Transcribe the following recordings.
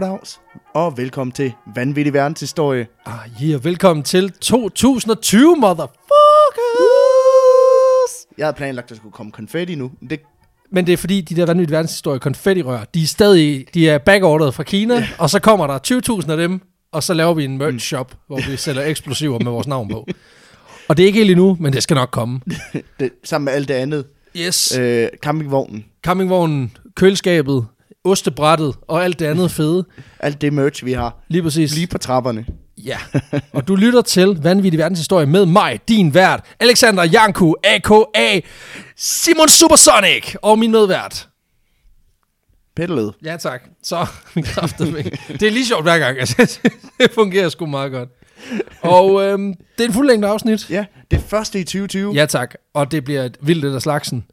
goddags, og velkommen til Vanvittig Verdenshistorie. Ah, yeah, velkommen til 2020, motherfuckers! Jeg havde planlagt, at der skulle komme konfetti nu, men det, Men det er fordi, de der vanvittige verdenshistorie konfettirør, de er stadig, de er backorderet fra Kina, ja. og så kommer der 20.000 af dem, og så laver vi en merch shop, hvor vi sælger eksplosiver med vores navn på. Og det er ikke helt endnu, men det skal nok komme. det sammen med alt det andet. Yes. Øh, campingvognen, Campingvognen, køleskabet, ostebrættet og alt det andet fede. alt det merch, vi har, Lige præcis. lige på trapperne. Ja, og du lytter til Vanvittig Verdenshistorie med mig, din vært, Alexander Janku, a.k.a. Simon Supersonic, og min medvært. Pedaled. Ja tak, så kraftedeme. Det er lige sjovt hver gang, altså, det fungerer sgu meget godt. Og øhm, det er en fuldlængde afsnit. Ja, det første i 2020. Ja tak, og det bliver et vildt af slagsen.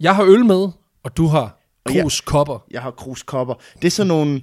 Jeg har øl med, og du har Og jeg- krus kopper. Jeg har kruskopper. Det er sådan nogle...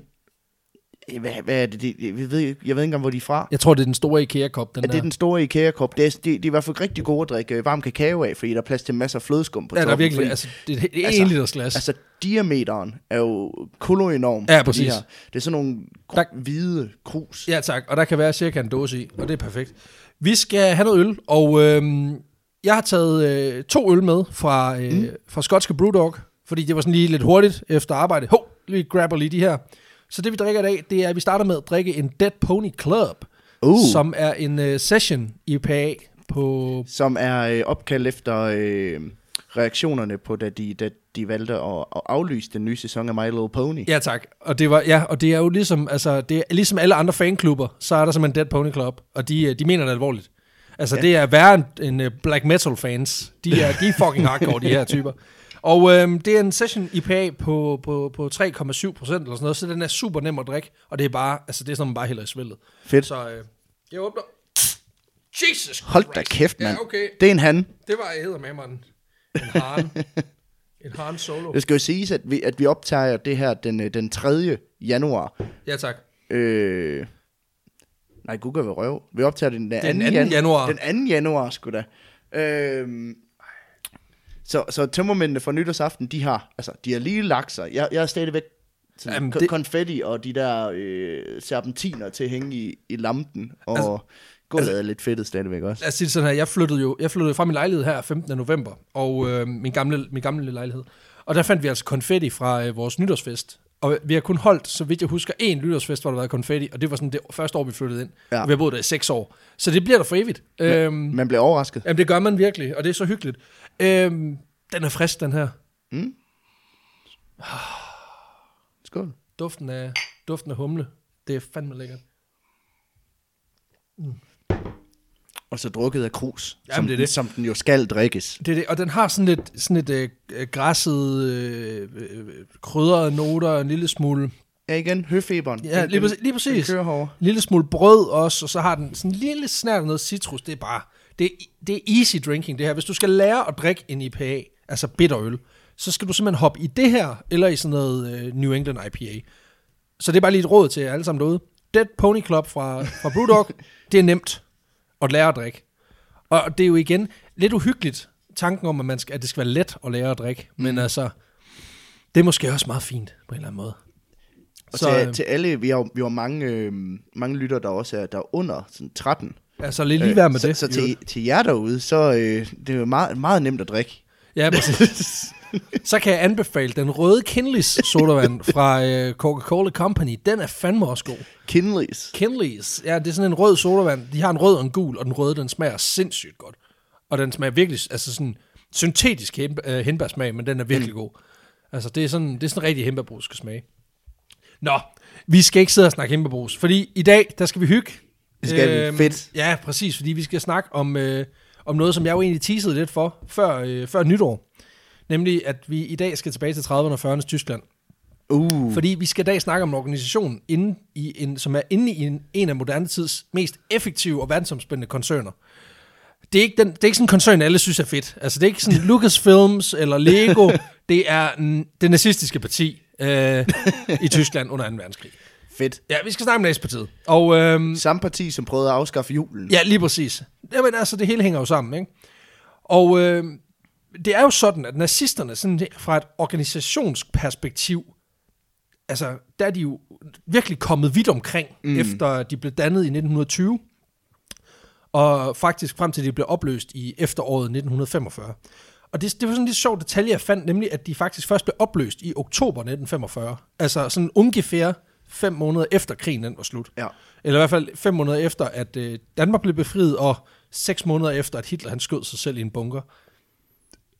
Hvad, hvad er det? det jeg, ved, ikke- jeg ved ikke engang, hvor de er fra. Jeg tror, det er den store IKEA-kop, den Ja, der. det er den store IKEA-kop. Det er, de, de er i hvert fald rigtig gode at drikke øh, varm kakao af, fordi der er plads til masser af flødeskum på ja, der er toppen, virkelig, fordi- altså, det er et Altså, liters glas. Altså, diameteren er jo koloenorm. Ja, på de præcis. her. Det er sådan nogle Der- hvide krus. Ja tak, og der kan være cirka en dåse i, og det er perfekt. Vi skal have noget øl, og øhm, jeg har taget øh, to øl med fra, øh, mm. fra skotske Brewdog, fordi det var sådan lige lidt hurtigt efter arbejde. Hov, vi grabber lige de her. Så det vi drikker i dag, det er, at vi starter med at drikke en Dead Pony Club, Uh. som er en øh, session IPA på... Som er øh, opkaldt efter øh, reaktionerne på, da de, da de valgte at, at aflyse den nye sæson af My Little Pony. Ja tak, og det, var, ja, og det er jo ligesom, altså, det er ligesom alle andre fanklubber, så er der simpelthen Dead Pony Club, og de, øh, de mener det alvorligt. Altså, ja. det er værre end, end øh, black metal fans. De er, de er fucking hardcore, de her typer. Og øhm, det er en session IPA på, på, på 3,7 procent eller sådan noget, så den er super nem at drikke, og det er bare, altså det er sådan, man bare hælder i svældet. Fedt. Så øh, jeg åbner. Jesus Hold da kæft, mand. Ja, okay. Det er en han. Det var, jeg hedder med mig en, en harn. en harn solo. Det skal jo siges, at vi, at vi optager det her den, øh, den 3. januar. Ja, tak. Øh, nej, Google vil røv. Vi optager den, den, Den 2. 2. januar. Den 2. januar, sgu da. Øh, så, så tømmermændene fra nytårsaften, de har, altså, de har lige lagt sig. Jeg, jeg er stadigvæk sådan, Jamen, det- konfetti og de der øh, serpentiner til at hænge i, i lampen. Og altså, gulvet altså, er lidt fedtet stadigvæk også. Lad os sige det sådan her, jeg flyttede jo jeg flyttede fra min lejlighed her 15. november, og øh, min, gamle, min gamle lejlighed. Og der fandt vi altså konfetti fra øh, vores nytårsfest. Og vi har kun holdt, så vidt jeg husker, én nytårsfest, hvor der var konfetti, og det var sådan det første år, vi flyttede ind. Ja. Og vi har boet der i seks år. Så det bliver der for evigt. Øhm, Man bliver overrasket. jamen, det gør man virkelig, og det er så hyggeligt. Øhm, den er frisk, den her. Skål. Duften af, duften af humle. Det er fandme lækkert. Og så drukket af krus, Jamen, som, det er den, det. som den jo skal drikkes. Det er det, og den har sådan lidt, sådan et øh, græsset, øh, øh, krydrede noter, en lille smule Ja, igen, høfeberen. Ja, Den- lige præcis. Lige præcis. Den kører herovre. En lille smule brød også, og så har den sådan en lille snært af noget citrus. Det er bare, det det er easy drinking det her. Hvis du skal lære at drikke en IPA, altså bitterøl, så skal du simpelthen hoppe i det her, eller i sådan noget øh, New England IPA. Så det er bare lige et råd til jer alle sammen derude. Dead Pony Club fra, fra Brewdog, det er nemt at lære at drikke. Og det er jo igen lidt uhyggeligt, tanken om, at, man skal, at det skal være let at lære at drikke. Men Mm. altså, det er måske også meget fint på en eller anden måde. Og Så, til, øh, til alle, vi har, vi har mange, øh, mange lytter, der også er der er under sådan 13. altså lige, lige være med så, det. Så i til, til jer derude, så øh, det er jo meget, meget nemt at drikke. Ja, præcis. så kan jeg anbefale den røde Kinleys sodavand fra øh, Coca-Cola Company. Den er fandme også god. Kinleys. Kinleys, ja, det er sådan en rød sodavand. De har en rød og en gul, og den røde, den smager sindssygt godt. Og den smager virkelig, altså sådan syntetisk øh, hindbærsmag, men den er virkelig mm. god. Altså, det er sådan, det er sådan rigtig hindbærbrus skal smage. Nå, vi skal ikke sidde og snakke hindbærbrus, fordi i dag, der skal vi hygge. Det skal vi. Fedt. Ja, præcis, fordi vi skal snakke om, øh, om noget, som jeg jo egentlig teasede lidt for, før, øh, før nytår. Nemlig, at vi i dag skal tilbage til 30'erne og 40'ernes Tyskland. Uh, Fordi vi skal i dag snakke om en organisation, inde i en, som er inde i en, en af moderne tids mest effektive og verdensomspændende koncerner. Det er, ikke den, det er ikke sådan en koncern, alle synes er fedt. Altså, det er ikke sådan Lucasfilms eller Lego. Det er mm, det nazistiske parti øh, i Tyskland under 2. verdenskrig. Fedt. Ja, vi skal snakke om nazistpartiet. Og øhm, Samme parti, som prøvede at afskaffe julen. Ja, lige præcis. Jamen altså, det hele hænger jo sammen, ikke? Og øh, det er jo sådan, at nazisterne sådan, fra et organisationsperspektiv altså, der er de jo virkelig kommet vidt omkring, mm. efter de blev dannet i 1920, og faktisk frem til de blev opløst i efteråret 1945. Og det, det var sådan en lidt sjov detalje, jeg fandt, nemlig at de faktisk først blev opløst i oktober 1945. Altså sådan ungefær fem måneder efter krigen den var slut. Ja. Eller i hvert fald fem måneder efter, at øh, Danmark blev befriet, og seks måneder efter, at Hitler han skød sig selv i en bunker.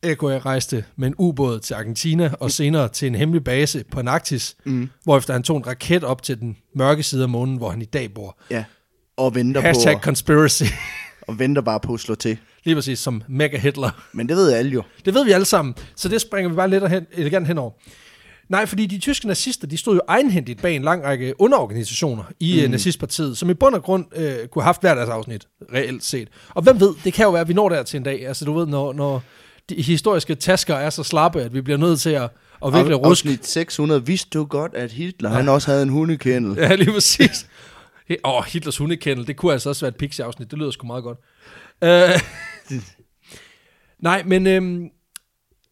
Eko rejste med en ubåd til Argentina, og senere til en hemmelig base på Antarktis, mm. hvorefter han tog en raket op til den mørke side af månen, hvor han i dag bor. Ja. Og venter Hashtag på, conspiracy. og venter bare på at slå til. Lige præcis som mega Hitler. Men det ved alle jo. Det ved vi alle sammen, så det springer vi bare lidt hen, elegant henover. Nej, fordi de tyske nazister, de stod jo egenhændigt bag en lang række underorganisationer i mm. nazistpartiet, som i bund og grund øh, kunne have haft hver deres afsnit, reelt set. Og hvem ved, det kan jo være, at vi når der til en dag. Altså du ved, når, når de historiske tasker er så slappe, at vi bliver nødt til at, at virkelig ruske. Afsnit 600. Vidste du godt, at Hitler han også havde en hundekendel? Ja, lige præcis. Åh, oh, Hitlers hundekendel, det kunne altså også være et pixie-afsnit. Det lyder sgu meget godt. Uh, nej, men øhm,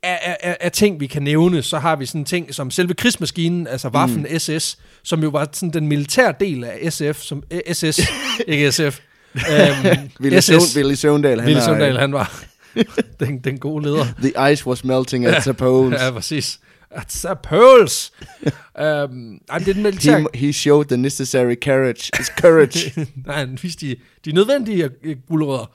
af, af, af ting, vi kan nævne, så har vi sådan ting som selve krigsmaskinen, altså Waffen mm. SS, som jo var sådan den militære del af SF, som eh, SS, ikke SF. Øhm, Willy, SS. Søvn, Willy Søvndal. han Ville er- Søndal, han var den, den gode leder. The ice was melting at the poles. Ja, præcis. That's a Pearls. øhm, ej, det er den militære... He, he showed the necessary courage. courage. Nej, han viste de, de nødvendige øh, gulerødder.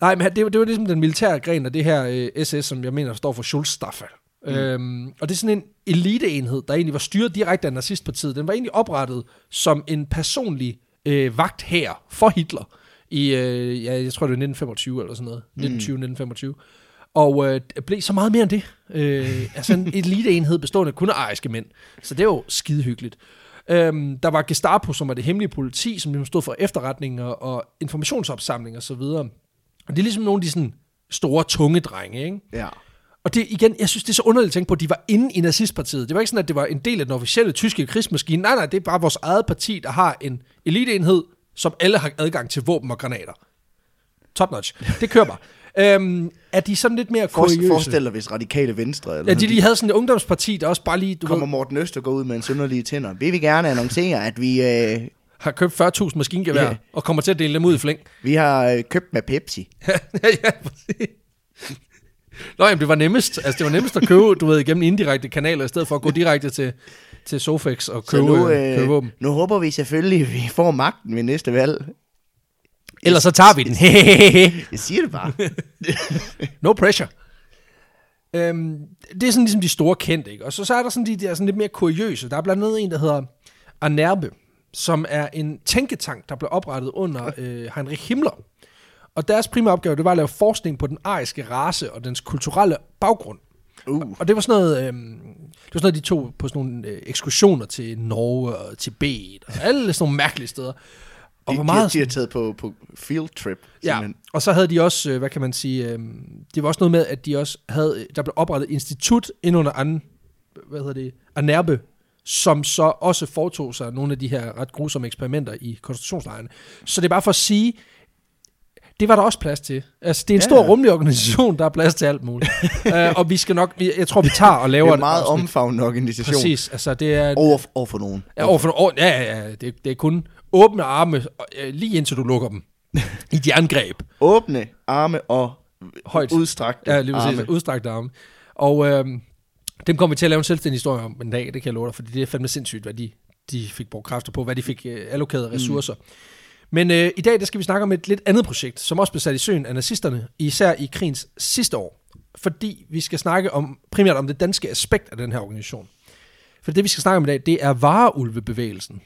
Nej, men det, var- det var ligesom den militære gren af det her øh, SS, som jeg mener står for Schulzstaffe. Mm. Øhm, og det er sådan en eliteenhed, der egentlig var styret direkte af nazistpartiet. Den var egentlig oprettet som en personlig øh, vagt her for Hitler i, øh, ja, jeg tror det var 1925 eller sådan noget. 1920-1925. Og øh, blev så meget mere end det. Øh, altså en eliteenhed bestående kun af ariske mænd. Så det er jo skide hyggeligt. Øhm, der var Gestapo, som var det hemmelige politi, som ligesom stod for efterretninger og informationsopsamling og så det er ligesom nogle af de sådan store, tunge drenge, ikke? ja. Og det igen, jeg synes, det er så underligt at tænke på, at de var inde i nazistpartiet. Det var ikke sådan, at det var en del af den officielle tyske krigsmaskine. Nej, nej, det er bare vores eget parti, der har en eliteenhed, som alle har adgang til våben og granater. Top notch. Det kører bare. øhm, er de sådan lidt mere For, kuriøse? forestil dig, hvis radikale venstre... Eller Ja, de lige havde sådan et ungdomsparti, der også bare lige, du kommer ved, Morten Østergaard ud med en sønderlige tænder. Vi vil gerne annoncere, at vi, øh, har købt 40.000 maskingevær, Ja. og kommer til at dele dem ud i flæng. vi har øh, købt med Pepsi. ja, ja, præcis. Nå, jamen, det var nemmest. Altså, det var nemmest at købe, du ved, igennem indirekte kanaler, i stedet for at gå direkte til, til Sofex og Så købe, nu, øh, købe øh, våben. nu håber vi selvfølgelig, at vi får magten ved næste valg. Ellers så tager vi den. Jeg siger det bare. no pressure. Øhm, det er sådan ligesom de store kendte, ikke? Og så, så er der sådan de der sådan lidt mere kuriøse. Der er blandt andet en, der hedder Anerbe, som er en tænketank, der blev oprettet under øh, Heinrich Himmler. Og deres primære opgave, det var at lave forskning på den ariske race og dens kulturelle baggrund. Uh. Og det var sådan noget, øh, det var sådan noget, de tog på sådan nogle øh, ekskursioner til Norge og Tibet og alle sådan nogle mærkelige steder. Og De, hvor de, meget de, har taget på, på field trip. Ja, og så havde de også, øh, hvad kan man sige, øh, det var også noget med, at de også havde, der blev oprettet et institut ind under an, hvad hedder det, Anerbe, som så også foretog sig nogle af de her ret grusomme eksperimenter i koncentrationslejrene. Så det er bare for at sige, det var der også plads til. Altså, det er en Ja. stor rummelig organisation, der er plads til alt muligt. uh, og vi skal nok, jeg tror, vi tager og Det laver er en et meget omfavnende organisation. Præcis, altså det er... Over, over for nogen. Ja, over for, over, ja, ja, ja, det, det er kun åbne arme, lige indtil du lukker dem. I et jerngreb. Åbne arme og Højt. udstrakte Ja, lige præcis. arme. Udstrakte arme. Og øh, dem kommer vi til at lave en selvstændig historie om en dag, det kan jeg love dig, fordi det er fandme sindssygt, hvad de, de fik brugt kræfter på, hvad de fik øh, allokeret af ressourcer. Mm. Men øh, i dag, der skal vi snakke om et lidt andet projekt, som også blev sat i søen af nazisterne, især i krigens sidste år. Fordi vi skal snakke om primært om det danske aspekt af den her organisation. For det, vi skal snakke om i dag, det er vareulvebevægelsen.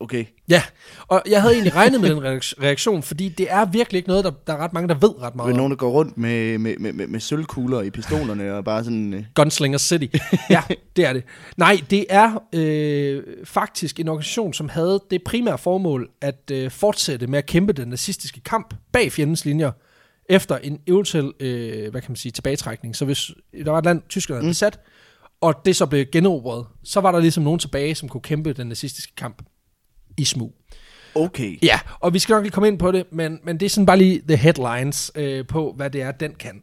Okay. Ja, og jeg havde egentlig regnet med den reak- reaktion, fordi det er virkelig ikke noget, der, der er ret mange, der ved ret meget om. nogen, der går rundt med, med, med, med, med sølvkugler i pistolerne og bare sådan... Øh, Gunslinger City. Ja, det er det. Nej, det er øh, faktisk en organisation, som havde det primære formål at øh, fortsætte med at kæmpe den nazistiske kamp bag fjendens linjer, efter en eventuel, øh, hvad kan man sige, tilbagetrækning. Så hvis der var et land, tyskerne havde besat, og det så blev generobret, så var der ligesom nogen tilbage, som kunne kæmpe den nazistiske kamp i smug. okay. Ja, og vi skal nok lige komme ind på det, men, men det er sådan bare lige the headlines øh, på, hvad det er, den kan.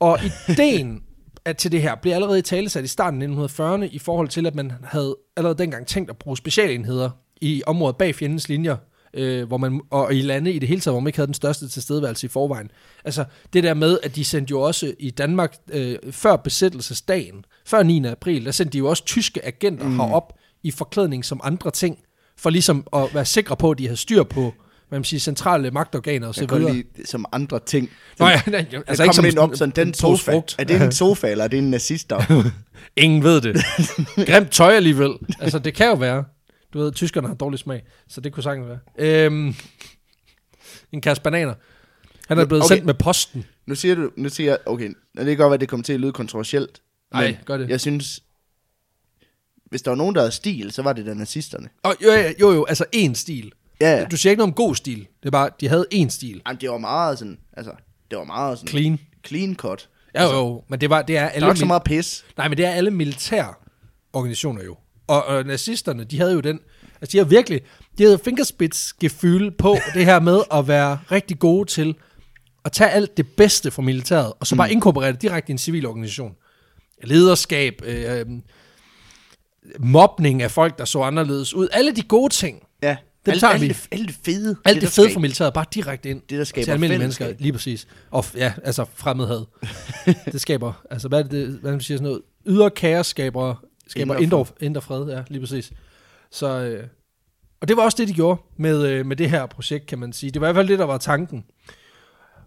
Og ideen at til det her blev allerede i talesat i starten af 1940'erne i forhold til, at man havde allerede dengang tænkt at bruge specialenheder i området bag fjendens linjer, øh, hvor man, og i lande i det hele taget, hvor man ikke havde den største tilstedeværelse i forvejen. Altså det der med, at de sendte jo også i Danmark, øh, før besættelsesdagen, før 9. april, der sendte de jo også tyske agenter mm. herop i forklædning som andre ting, for ligesom at være sikre på, at de havde styr på hvad man siger, centrale magtorganer og så videre. lide som andre ting. Nå ja, nej, Altså ikke som ind op sådan den sofa. Er det en sofa, eller er det en nazist der? Ingen ved det. Grimt tøj alligevel. Altså, det kan jo være. Du ved, tyskerne har dårlig smag, så det kunne sagtens være. Øhm, en kasse bananer. Han er blevet okay. sendt med posten. Nu siger du, nu siger jeg, okay, det kan godt være, at det kommer til at lyde kontroversielt. Nej, gør det. Jeg synes, hvis der var nogen, der havde stil, så var det da nazisterne. Og jo, jo, jo, jo, altså én stil. Ja, ja. Du siger ikke noget om god stil. Det er bare, de havde én stil. Jamen, det var meget sådan, altså, det var meget sådan... Clean. Clean cut. Ja, jo, jo, men det, var, det er Der alle... var ikke så meget pis. Nej, men det er alle militære organisationer jo. Og, og nazisterne, de havde jo den... Altså, de havde virkelig... De havde fingerspidsgefyl på det her med at være rigtig gode til at tage alt det bedste fra militæret, og så bare inkorporere det direkte i en civil organisation. Lederskab, øh, mobning af folk, der så anderledes ud. Alle de gode ting. Ja. Dem alt, tager alt, vi. det, alt det fede. Alt det, det fede fra militæret, bare direkte ind Det, der skaber til almindelige mennesker. Lige præcis. Og ja, altså fremmedhed. det skaber, altså hvad er det, det hvad man siger sådan noget? Ydre kaos skaber, skaber Indre indre, indre fred, ja, lige præcis. Så, øh, og det var også det, de gjorde med, øh, med det her projekt, kan man sige. Det var i hvert fald det, der var tanken.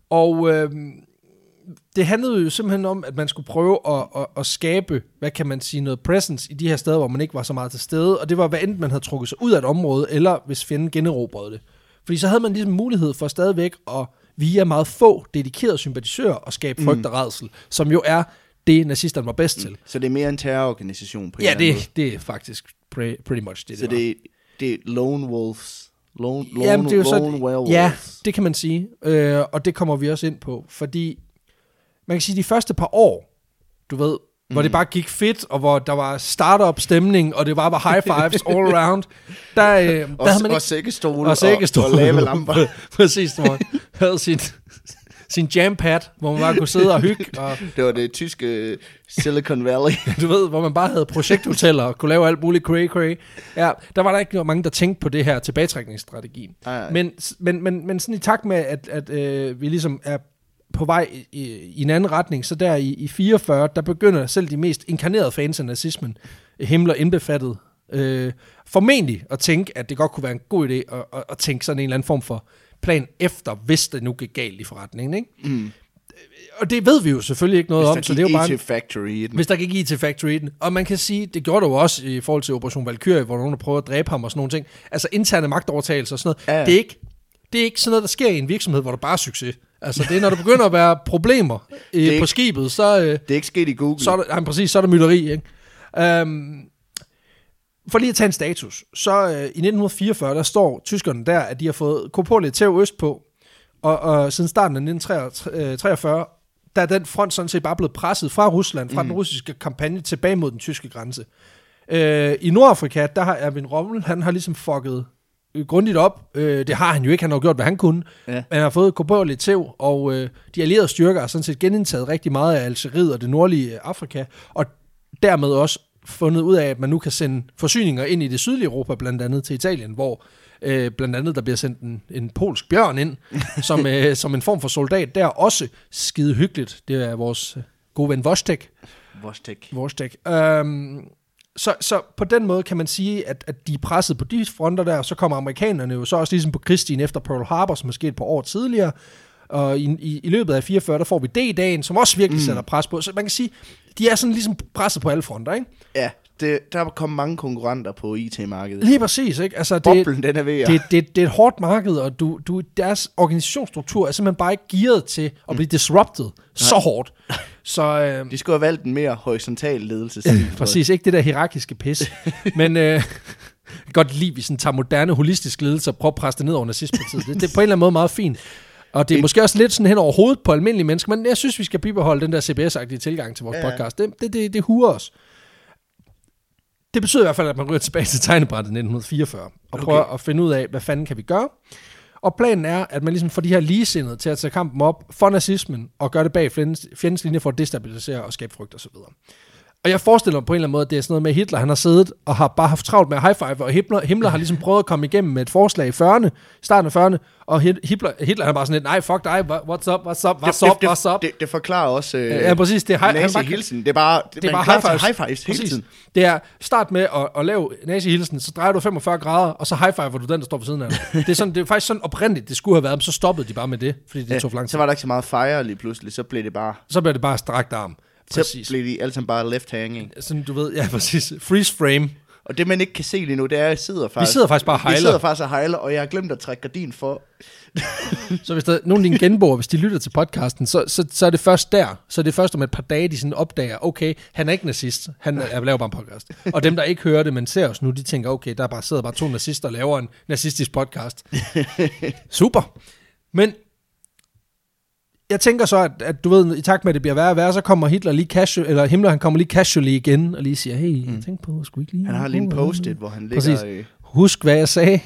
Og øh, det handlede jo simpelthen om, at man skulle prøve at, at, at skabe, hvad kan man sige, noget presence i de her steder, hvor man ikke var så meget til stede. Og det var, hvad enten man havde trukket sig ud af et område, eller hvis fjenden generobrede det. Fordi så havde man ligesom mulighed for stadigvæk at via meget få dedikerede sympatisører at skabe frygt og redsel, som jo er det, nazisterne var bedst til. Så det er mere en terrororganisation på en Ja, det, det er faktisk pre- pretty much det. Så det, det, det er lone wolves. Lone, lone, Jamen, det er jo så, lone werewolves. ja, det kan man sige, øh, og det kommer vi også ind på, fordi man kan sige, de første par år, du ved, mm. hvor det bare gik fedt, og hvor der var startup stemning, og det bare var high fives all around, der, øh, der Og, havde man og ikke... sækkestole Og sækkestole. og, og lave lamper. Præcis, hvor havde sin, sin jampad, hvor man bare kunne sidde og hygge, og Det var det tyske Silicon Valley. du ved, hvor man bare havde projekthoteller og kunne lave alt muligt cray cray. Ja, der var der ikke mange, der tænkte på det her tilbagetrækningsstrategi. Ej, ej. Men, men, men, men sådan i takt med, at, at øh, vi ligesom er på vej i, i, en anden retning, så der i, i 44, der begynder selv de mest inkarnerede fans af nazismen, Himmler indbefattet, øh, formentlig at tænke, at det godt kunne være en god idé at, at, at tænke sådan en eller anden form for plan efter, hvis det nu gik galt i forretningen. Ikke? Mm. Og det ved vi jo selvfølgelig ikke noget om, så det er jo bare... IT Factory i den. Hvis der gik IT Factory i den. Og man kan sige, det gjorde der jo også i forhold til Operation Valkyrie, hvor nogen der prøver at dræbe ham og sådan nogle ting. Altså interne magtovertagelser og sådan noget. Ja. Det, er ikke, det er ikke sådan noget, der sker i en virksomhed, hvor der bare er succes. Altså det er, når der begynder at være problemer øh, er på ikke- skibet, så, øh, Det er ikke sket i Google. så er der, nej, præcis, så er der mytteri. Ikke? Um, for lige at tage en status, så øh, i 1944, der står tyskerne der, at de har fået Kopolia tæv øst på, og, og siden starten af 1943, der er den front sådan set bare blevet presset fra Rusland, fra mm. den russiske kampagne tilbage mod den tyske grænse. Øh, I Nordafrika, der har Erwin Rommel, han har ligesom fucket øh, grundigt op. Øh, det har han jo ikke, han har jo gjort, hvad han kunne. Ja. Men han har fået Kopolia tæv, og øh, de allierede styrker har sådan set genindtaget rigtig meget af Algeriet og det nordlige Afrika, og dermed også fundet ud af, at man nu kan sende forsyninger ind i det sydlige Europa, blandt andet til Italien, hvor øh, blandt andet der bliver sendt en, en polsk bjørn ind, som, øh, som en form for soldat. Der også skide hyggeligt. Det er vores øh, gode ven Vostek. Vostek. Vostek. Øhm, så, så på den måde kan man sige, at, at de er presset på de fronter der, og så kommer amerikanerne jo så også ligesom på krigsstien efter Pearl Harbor, som sket et par år tidligere, og i, i, i løbet af 44, der får vi D-dagen, som også virkelig mm. sætter pres på. Så man kan sige, de er sådan ligesom presset på alle fronter, ikke? Ja, det, der er kommet mange konkurrenter på IT-markedet. Lige præcis, ikke? Altså, det, Boblen, den er ved at... det, det, det er et hårdt marked, og du, du, deres organisationsstruktur er simpelthen bare ikke gearet til at blive disrupted så hårdt. Så, øh, De skulle have valgt en mere horisontal ledelsesstil. Præcis, ikke det der hierarkiske pis. Men øh, godt lide, at vi sådan tager moderne holistisk ledelse og prøver at presse det ned over nazistpartiet. Det, det er på en eller anden måde meget fint. Og det er måske også lidt sådan hen over hovedet på almindelige mennesker, men jeg synes, vi skal bibeholde den der CBS-agtige tilgang til vores ja. podcast. Det, det, det, det huer os. Det betyder i hvert fald, at man ryger tilbage til tegnebrættet 1944 og Okay. prøver at finde ud af, hvad fanden kan vi gøre. Og planen er, at man ligesom får de her ligesindede til at tage kampen op for nazismen, og gøre det bag fjendens, linje for at destabilisere og skabe frygt osv. Og jeg forestiller mig på en eller anden måde, at det er sådan noget med, at Hitler han har siddet og har bare haft travlt med high five, og Himmler, Himmler har ligesom prøvet at komme igennem med et forslag i 40'erne, starten af 40'erne, og Hit- Hitler, Hitler han bare sådan lidt, nej, fuck dig, wha- what's up, what's up, what's up, det, what's up. Det, det, det forklarer også øh, Ja, præcis, det er nazi bare- hilsen. Det er bare, det, Det er bare high fives. high fives hele Præcis. tiden. Det er start med at, at lave nazi-hilsen, så drejer du 45 grader, og så high fiver du den, der står ved siden af dig. det, er sådan, det er faktisk sådan oprindeligt, det skulle have været, men så stoppede de bare med det, fordi det tog for lang Så tid. var der ikke så meget fire lige pludselig, så blev det bare, Så blev det bare strakt arm. Så Præcis. blev de alle sammen bare left hanging. Sådan, du ved, ja, præcis. Freeze frame. Og det man ikke kan se lige nu, det er, at jeg sidder faktisk... sidder faktisk bare og Vi hejler. sidder faktisk og hejler, og jeg har glemt at trække gardin for. Så hvis der er nogen af dine genboer, hvis de lytter til podcasten, så, så, så er det først der. Så er det først om et par dage, de sådan opdager, okay, han er ikke nazist, han er, laver bare en podcast. Og dem, der ikke hører det, men ser os nu, de tænker, okay, der er bare, sidder bare to nazister og laver en nazistisk podcast. Super. Men jeg tænker så, at, at du ved, i takt med, at det bliver værre og værre, så kommer Hitler lige casual, eller Himmler, han kommer lige casually igen, og lige siger, hey, mm. tænk på, skulle ikke lige... Han har lige en post-it, hvor han Præcis. ligger... Øh, Husk, hvad jeg sagde.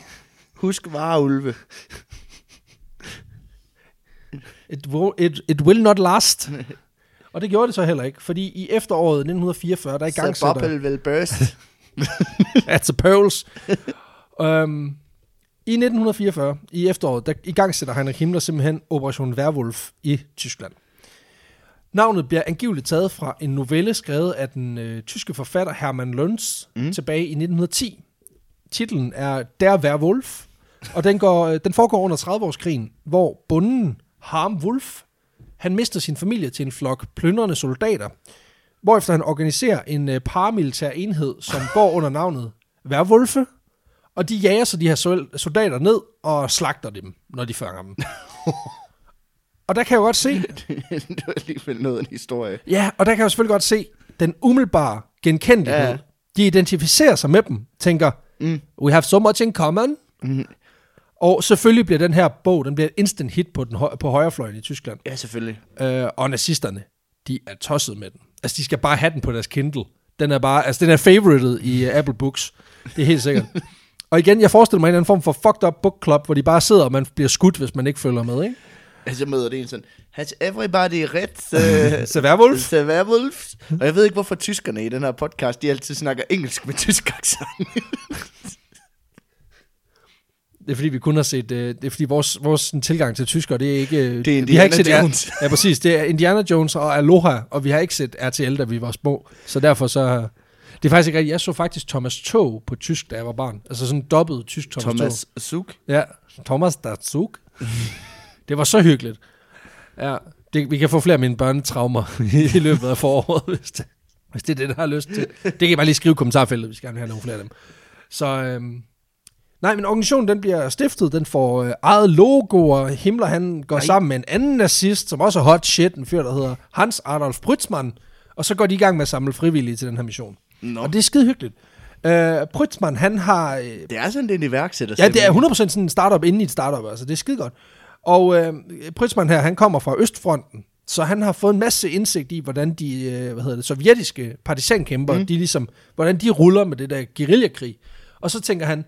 husk vareulve. It, wo- it, it will not last. og det gjorde det så heller ikke, fordi i efteråret 1944, der er i gang Bobbel vil burst. at the pearls. um, I 1944, i efteråret, der i gang sætter Heinrich Himmler simpelthen Operation Werwolf i Tyskland. Navnet bliver angiveligt taget fra en novelle skrevet af den øh, tyske forfatter Hermann Löns mm. tilbage i 1910. Titlen er Der Werwolf, og den, går, øh, den foregår under 30-årskrigen, hvor bunden Harm Wolf, han mister sin familie til en flok plyndrende soldater, hvorefter han organiserer en øh, paramilitær enhed, som går under navnet Werwolfe, og de jager så de her sol- soldater ned og slagter dem, når de fanger dem. og der kan jeg jo godt se, det var alligevel noget af en historie. ja, og der kan jeg jo selvfølgelig godt se den umiddelbare genkendelighed. Ja. De identificerer sig med dem, tænker, mm. we have so much in common. Mm. Og selvfølgelig bliver den her bog, den bliver et instant hit på, den, hø- på højrefløjen i Tyskland. Ja, selvfølgelig. Øh, og nazisterne, de er tosset med den. Altså, de skal bare have den på deres Kindle. Den er bare, altså, den er favorited i uh, Apple Books. Det er helt sikkert. og igen, jeg forestiller mig en eller anden form for fucked up book club, hvor de bare sidder, og man bliver skudt, hvis man ikke følger med, ikke? Altså, jeg møder det en sådan, has everybody read uh, Så Werwolf? The Werewolves? Og jeg ved ikke, hvorfor tyskerne i den her podcast, de altid snakker engelsk med tysk accent. Det er fordi, vi kun har set, øh, det er fordi vores, vores sådan, tilgang til tysker, det er ikke... øh, Det er vi har ikke Indiana set, Jones. Ja, præcis. Det er Indiana Jones og Aloha, og vi har ikke set RTL, da vi var små. Så derfor så... Det er faktisk ikke rigtigt. Jeg så faktisk Thomas Tog på tysk, da jeg var barn. Altså sådan dobbelt tysk Thomas, Thomas Tog. Suk. Ja, Thomas Datsuk. det var så hyggeligt. Ja, det, vi kan få flere af mine børnetraumer i, løbet af foråret, hvis det, hvis det er det, der har lyst til. Det kan I bare lige skrive i kommentarfeltet, hvis I gerne vil have nogle flere af dem. Så øhm, nej, men organisationen den bliver stiftet, den får øh, eget logo, og Himmler han går Nej. sammen med en anden nazist, som også er hot shit, en fyr, der hedder Hans Adolf Prytzmann, og så går de i gang med at samle frivillige til den her mission. Nå. Og det er skide hyggeligt. Øh, Prytzmann, han har... Øh, Det er sådan, en iværksætter. Ja, det er 100% sådan en startup inde i et startup, altså det er skide godt. Og øh, Prytzmann her, han kommer fra Østfronten, så han har fået en masse indsigt i, hvordan de, øh, hvad hedder det, sovjetiske partisankæmper, mm. de ligesom, hvordan de ruller med det der guerillakrig. Og så tænker han,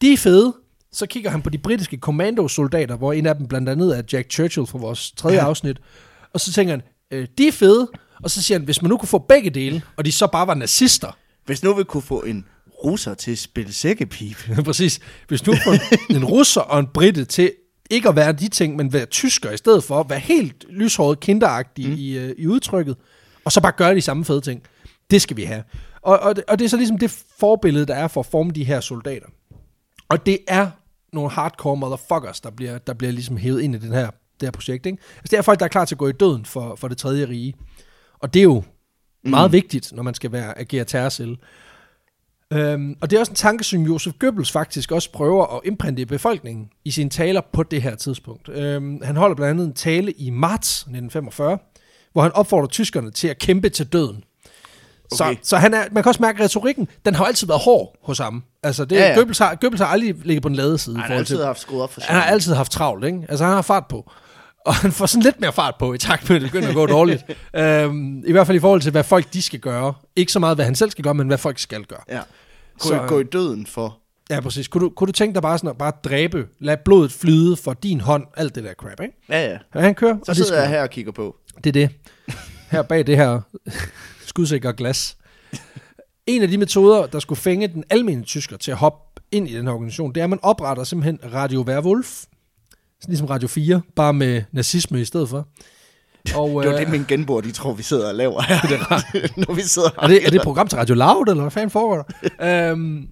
de er fede. Så kigger han på de britiske kommandosoldater, hvor en af dem blandt andet er Jack Churchill fra vores tredje ja. afsnit. Og så tænker han, øh, de er fede. Og så siger han, hvis man nu kunne få begge dele, og de så bare var nazister, Hvis nu vi kunne få en russer til at spille sækkepip. Præcis. Hvis du får en russer og en britte til ikke at være de ting, men være tysker i stedet for, være helt lyshåret kinderagtig mm. i, øh, i udtrykket, og så bare gøre de samme fede ting. Det skal vi have. Og, og, det, og det er så ligesom det forbillede, der er for at forme de her soldater. Og det er nogle hardcore motherfuckers, der bliver, der bliver ligesom hævet ind i den her, det her projekt. Ikke? Altså det er folk, der er klar til at gå i døden for, for det tredje rige. Og det er jo meget vigtigt, når man skal være agere terrorcelle. Øhm, og det er også en tanke, som Josef Goebbels faktisk også prøver at imprinte i befolkningen i sine taler på det her tidspunkt. Øhm, han holder blandt andet en tale i marts 1945, hvor han opfordrer tyskerne til at kæmpe til døden. Så, Okay. så han er, man kan også mærke, at retorikken, den har altid været hård hos ham. Altså, det, Ja, ja. Goebbels, har, Goebbels har aldrig ligget på den lade side. Han har forhold til- altid haft skruet op for sig. han har altid haft travlt, ikke? Altså, han har fart på. Og han får sådan lidt mere fart på, i takt med, at det begynder at gå dårligt. øhm, I hvert fald i forhold til, hvad folk de skal gøre. Ikke så meget, hvad han selv skal gøre, men hvad folk skal gøre. Ja. Gå, Så- gå i døden for Ja, præcis. Kunne du, kunne du tænke dig bare sådan at bare dræbe, lad blodet flyde for din hånd, alt det der crap, ikke? Ja, ja. Ja, han kører, Så og sidder jeg her og kigger på. Det er det. Her bag det her skudsikre glas. En af de metoder, der skulle fænge den almindelige tysker til at hoppe ind i den her organisation, det er, at man opretter simpelthen Radio Werwolf, sådan ligesom Radio 4, bare med nazisme i stedet for. Og, Det var øh, det, min genboer, de tror, vi sidder og laver her. Det er Når vi sidder er, det, er det et program til Radio Loud, eller hvad fanden foregår der? øhm,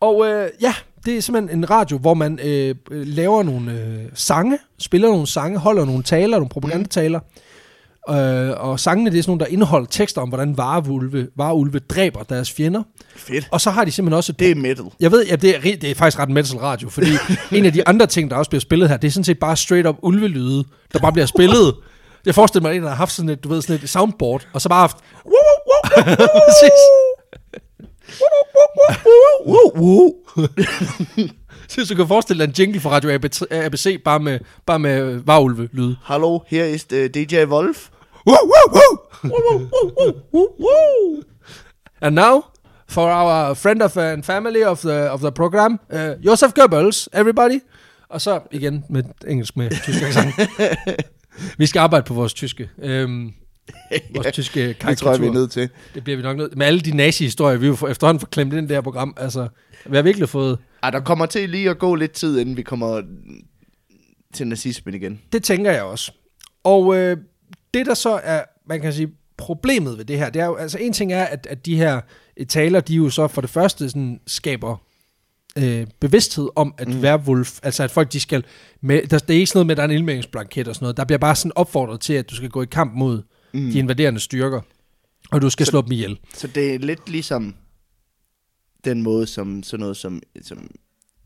og øh, ja, det er simpelthen en radio, hvor man øh, øh, laver nogle øh, sange, spiller nogle sange, holder nogle taler, nogle propagandataler. Øh, og sangene, det er sådan nogle, der indeholder tekster om, hvordan vareulve, vareulve dræber deres fjender. Fedt. Og så har de simpelthen også et Det er metal. jeg ved, ja, det er, det er faktisk ret metal radio, fordi en af de andre ting, der også bliver spillet her, det er sådan set bare straight up ulvelyde, der bare bliver spillet. Jeg forestiller mig, at en der har haft sådan et, du ved, sådan et soundboard, og så bare haft... Præcis. Så du kan forestille dig en jingle fra Radio ABC, bare med, bare med varulve-lyde. Hallo, her er uh, DJ Wolf. And now, for our friend of and family of the, of the program, uh, Josef Goebbels, everybody. Og så igen med engelsk med tysk accent. vi skal arbejde på vores tyske. Øhm, vores tyske Det tror jeg, vi er karikatur. nødt til. Det bliver vi nok nødt Med alle de nazi-historier, vi har efterhånden får klemt ind i det her program. Altså, vi har virkelig fået... Ej, der kommer til lige at gå lidt tid, inden vi kommer til nazismen igen. Det tænker jeg også. Og øh, det der så er, man kan sige, problemet ved det her, det er jo, altså en ting er, at, at de her taler, de jo så for det første sådan skaber øh, bevidsthed om, at mm. werewolf, altså at folk de skal, med, der, det er ikke sådan noget med, at der er en indmeldingsblanket og sådan noget, der bliver bare sådan opfordret til, at du skal gå i kamp mod mm. de invaderende styrker, og du skal så, slå dem ihjel. Så det er lidt ligesom den måde, som sådan noget som, som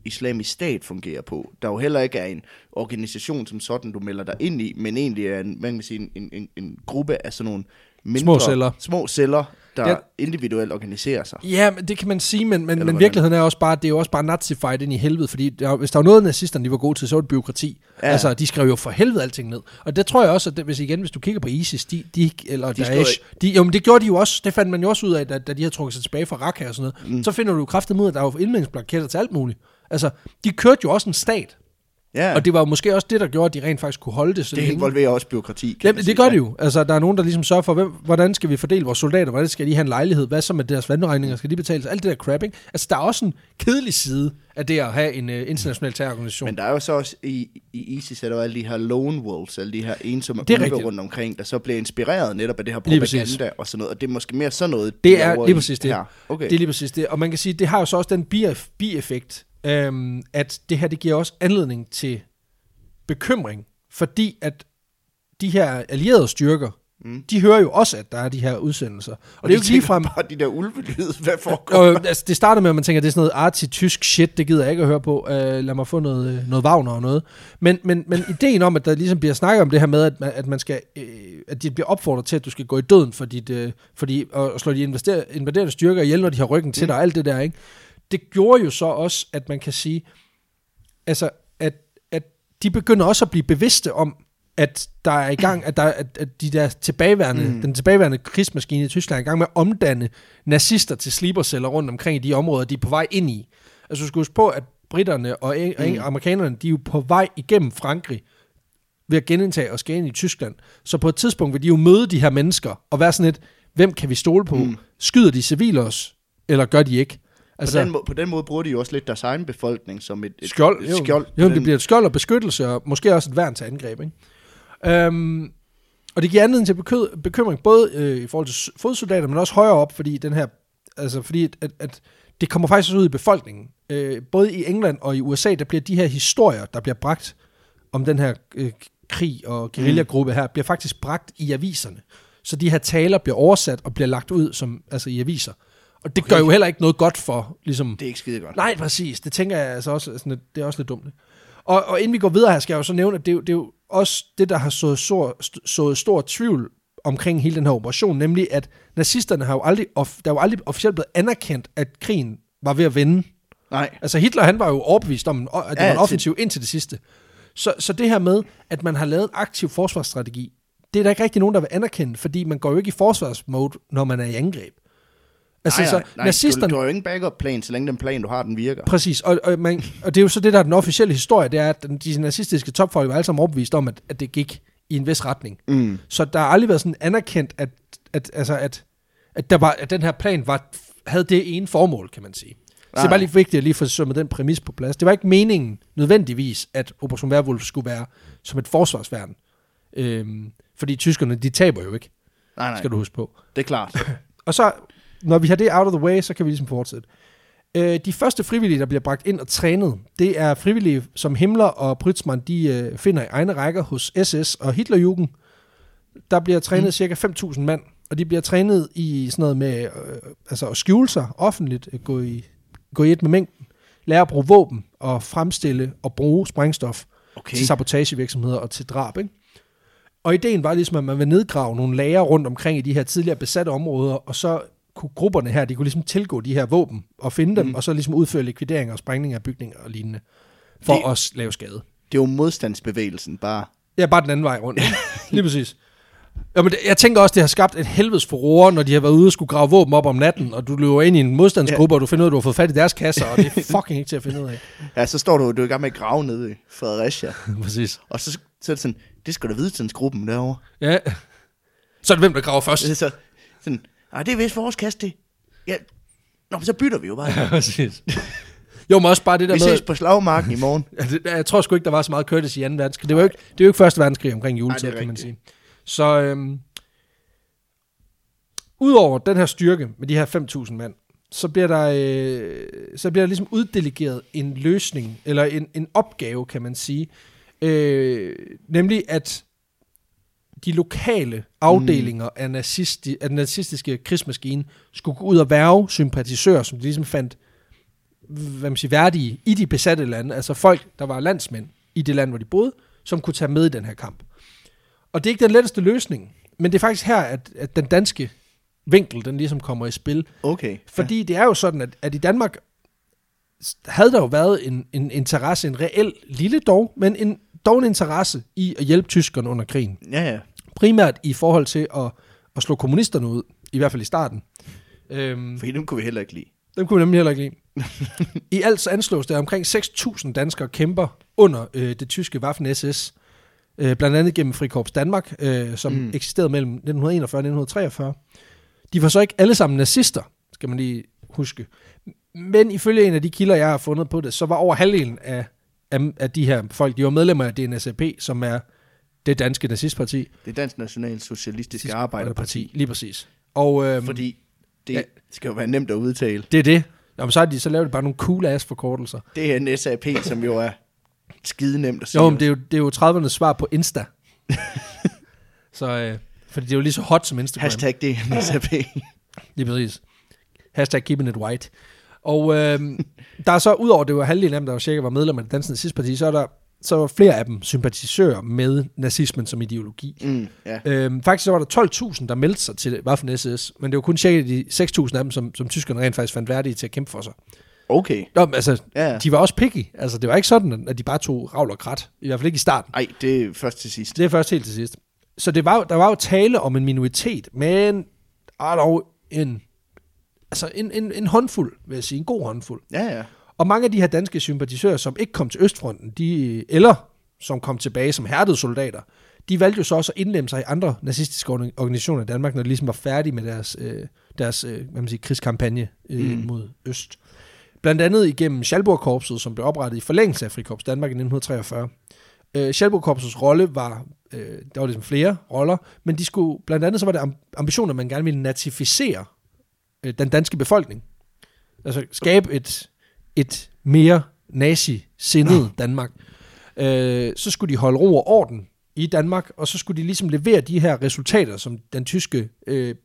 islamisk stat fungerer på. Der jo heller ikke er en organisation som sådan, du melder dig ind i, men egentlig er en, man kan sige, en, en, en, gruppe af sådan nogle mindre, Små celler. små celler der Ja. individuelt organiserer sig. Ja, men det kan man sige, men, men, men hvordan? virkeligheden er også bare, det er jo også bare nazified ind i helvede, fordi der, hvis der var noget, nazisterne de var gode til, så var det byråkrati. Ja. Altså, de skrev jo for helvede alting ned. Og det tror jeg også, at det, hvis igen, hvis du kigger på ISIS, de, de eller De Daesh, de, jo, men det gjorde de jo også, det fandt man jo også ud af, da, da de havde trukket sig tilbage fra Raqqa og sådan noget. Mm. Så finder du jo kraftigt ud at der var indmeldingsblanketter til alt muligt. Altså, de kørte jo også en stat, Ja, og det var måske også det, der gjorde, at de rent faktisk kunne holde det så det længe. involverer også byråkrati. kan Jamen, det gør det jo. Altså, der er nogen, der ligesom sørger for, hvem, hvordan skal vi fordele vores soldater, hvordan skal de have en lejlighed, hvad så med deres vandregninger, skal de betales, alt det der crap, ikke? Altså, der er også en kedelig side af det at have en uh, international terrororganisation. Men der er jo så også i, i ISIS, er der alle de her lone wolves, alle de her ensomme er rigtigt. rundt omkring, der så bliver inspireret netop af det her propaganda og sådan noget. Og det er måske mere sådan noget, de Det er lige præcis det. Her. Okay. Det er lige præcis det. Og man kan sige, det har jo så også den bief- bieffekt, øhm, at det her, det giver også anledning til bekymring, fordi at de her allierede styrker, mm. de hører jo også, at der er de her udsendelser. Og, og det er jo ikke ligefrem... Bare de der ulvelyde, hvad foregår? Og, altså, det starter med, at man tænker, at det er sådan noget arti-tysk shit, det gider jeg ikke at høre på. Uh, lad mig få noget, øh, noget Wagner og noget. Men, men, men ideen om, at der ligesom bliver snakket om det her med, at man, at man skal, øh, at de bliver opfordret til, at du skal gå i døden for dit, øh, fordi, og slå de invaderende styrker ihjel, når de har ryggen til dig, og alt det der, ikke? Det gjorde jo så også, at man kan sige, altså, at, at de begynder også at blive bevidste om, at der er i gang, at, der, at, at de der tilbageværende, mm. den tilbageværende krigsmaskine i Tyskland er i gang med at omdanne nazister til sliberceller rundt omkring i de områder, de er på vej ind i. Altså du skal huske på, at britterne og, eng- og amerikanerne, de er jo på vej igennem Frankrig ved at genindtage og skære i Tyskland. Så på et tidspunkt vil de jo møde de her mennesker og være sådan et, hvem kan vi stole på? Mm. Skyder de civile os, eller gør de ikke? Altså, på, den måde, på den måde bruger de jo også lidt deres egen befolkning som et, et skjold. et Jo, skjold jo på det bliver et skjold og beskyttelse, og måske også et værn til angreb. Ikke? Um, og det giver anledning til bekø- bekymring, både øh, i forhold til fodsoldater, men også højere op, fordi den her, altså fordi at, at, at det kommer faktisk ud i befolkningen. Øh, både i England og i USA, der bliver de her historier, der bliver bragt om den her øh, krig og guerillagruppe her, bliver faktisk bragt i aviserne. Så de her taler bliver oversat og bliver lagt ud som altså i aviser. Og det okay. gør jo heller ikke noget godt for ligesom, Det er ikke skide godt. Nej, præcis. Det tænker jeg altså også, sådan, lidt- det er også lidt dumt. Og, og inden vi går videre her, skal jeg jo så nævne, at det, er jo- det er jo også det, der har sået stor, st- sået stor tvivl omkring hele den her operation, nemlig at nazisterne har jo aldrig, off, der er jo aldrig officielt blevet anerkendt, at krigen var ved at vinde. Nej. Altså Hitler, han var jo overbevist om, at det Ja, var en til- offensiv indtil det sidste. Så, så det her med, at man har lavet en aktiv forsvarsstrategi, det er der ikke rigtig nogen, der vil anerkende, fordi man går jo ikke i forsvarsmode, når man er i angreb. Altså, nej, så nej, nej, nazisterne... Du, du har jo ingen backup plan, så længe den plan, du har, den virker. Præcis, og, og, man, og det er jo så det, der er den officielle historie, det er, at de nazistiske topfolk var alle sammen overbevist om, at, at det gik i en vis retning. Mm. Så der har aldrig været sådan anerkendt, at, at, altså at, at, der var, at den her plan var, havde det ene formål, kan man sige. Så det er Nej. bare lige vigtigt at lige få sømmet den præmis på plads. Det var ikke meningen nødvendigvis, at Operation Werwolf skulle være som et forsvarsværn. Øhm, fordi tyskerne, de taber jo ikke, Nej, nej, skal du huske på. det er klart. Og så, når vi har det out of the way, så kan vi ligesom fortsætte. Øh, de første frivillige, der bliver bragt ind og trænet, det er frivillige, som Himmler og Pritzmann, de øh, finder i egne rækker hos SS og Hitlerjugend. Der bliver trænet mm. cirka 5.000 mand, og de bliver trænet i sådan noget med øh, altså at skjule sig offentligt, øh, gå i, gå i et med mængden, lære at bruge våben og fremstille og bruge sprængstof Okay. til sabotagevirksomheder og til drab. Ikke? Og ideen var ligesom, at man vil nedgrave nogle lager rundt omkring i de her tidligere besatte områder, og så kunne grupperne her, de kunne ligesom tilgå de her våben og finde dem, Mm. og så ligesom udføre likvideringer og sprængninger af bygninger og lignende, for Det- at lave skade. Det er jo modstandsbevægelsen, bare. Ja, bare den anden vej rundt. Lige præcis. Ja, men jeg tænker også, det har skabt et helvedes furore, når de har været ude og skulle grave våben op om natten, og du løber ind i en modstandsgruppe, og du finder ud af, at du har fået fat i deres kasser, og det er fucking ikke til at finde ud af. Ja, så står du, du er i gang med at grave nede i Fredericia. præcis. Og så, så er det sådan, det skal du vide til gruppen derovre. Ja. Så er det hvem, der graver først. Så sådan, nej, det er vist vores kasse, det. Ja, Nå, men så bytter vi jo bare. Ja, præcis. Jo, men også bare det der Vi med... ses på slagmarken i morgen. Jeg tror sgu ikke, der var så meget courtesy i 2. verdenskrig. Det var jo ikke, det er jo ikke første verdenskrig omkring juletid, Nej, kan man sige. Så øhm, udover den her styrke med de her 5.000 mand, så bliver der, øh, så bliver der ligesom uddelegeret en løsning, eller en, en opgave, kan man sige. Øh, nemlig at de lokale afdelinger mm. af, nazisti, af den nazistiske krigsmaskine skulle gå ud og værve sympatisører, som de ligesom fandt hvad man siger, værdige i de besatte lande, altså folk, der var landsmænd i det land, hvor de boede, som kunne tage med i den her kamp. Og det er ikke den letteste løsning, men det er faktisk her, at, at den danske vinkel, den ligesom kommer i spil. Okay. Fordi ja. det er jo sådan, at, at i Danmark havde der jo været en, en interesse, en reel lille dog, men en, dog en interesse i at hjælpe tyskerne under krigen. Ja, ja. Primært i forhold til at, at slå kommunisterne ud, i hvert fald i starten. Øhm, Fordi dem kunne vi heller ikke lide. dem kunne vi nemlig heller ikke lide. I alt så anslås der omkring 6.000 danskere kæmper under øh, det tyske Waffen-SS, øh, blandt andet gennem Frikorps Danmark, øh, som mm. eksisterede mellem 1941 og 1943. De var så ikke alle sammen nazister, skal man lige huske. Men ifølge en af de kilder, jeg har fundet på det, så var over halvdelen af, af, af de her folk, de var medlemmer af DNSAP, som er det danske nazistparti. Det er Dansk National Socialistisk Arbejderparti. Lige præcis. Og øhm, Fordi det Ja. skal jo være nemt at udtale. det er det. Jamen, så, er de, så laver de bare nogle cool ass forkortelser. Det er en SAP, som jo er skide nemt at sige. Jo, men det er jo, det er jo 30'ernes svar på Insta. så, øh, fordi det er jo lige så hot som Instagram. Hashtag det er en SAP. Lige præcis. Hashtag keeping it white. Og øh, der er så, udover det var halvdelen af dem, der var cirka var medlem af det danske nazistparti, så er der så var flere af dem sympatisører med nazismen som ideologi. Mm, ja. Øhm, faktisk så var der 12.000, der meldte sig til Waffen SS, men det var kun cirka de 6.000 af dem, som, som tyskerne rent faktisk fandt værdige til at kæmpe for sig. Okay. Nå, men altså, Ja. de var også picky. Altså, det var ikke sådan, at de bare tog ravl og krat. I hvert fald ikke i starten. Ej, det er først til sidst. Det er først helt til sidst. Så det var, der var jo tale om en minoritet, men er dog en, altså en, en, en håndfuld, vil jeg sige, en god håndfuld. Ja, ja. Og mange af de her danske sympatisører, som ikke kom til Østfronten, de, eller som kom tilbage som hærdede soldater, de valgte jo så også at indlemme sig i andre nazistiske orga- organisationer i Danmark, når de ligesom var færdige med deres, øh, deres øh, hvad man siger, krigskampagne øh, Mm. mod Øst. Blandt andet igennem Schalburg-korpset, som blev oprettet i forlængelse af Frikorps Danmark i 1943. Øh, Schalburg-korpsets rolle var, øh, der var ligesom flere roller, men de skulle, blandt andet så var det am- ambitionen, at man gerne ville natificere øh, den danske befolkning. Altså skabe et, et mere nazi-sindet Danmark. Øh, så skulle de holde ro og orden i Danmark, og så skulle de ligesom levere de her resultater, som den tyske øh,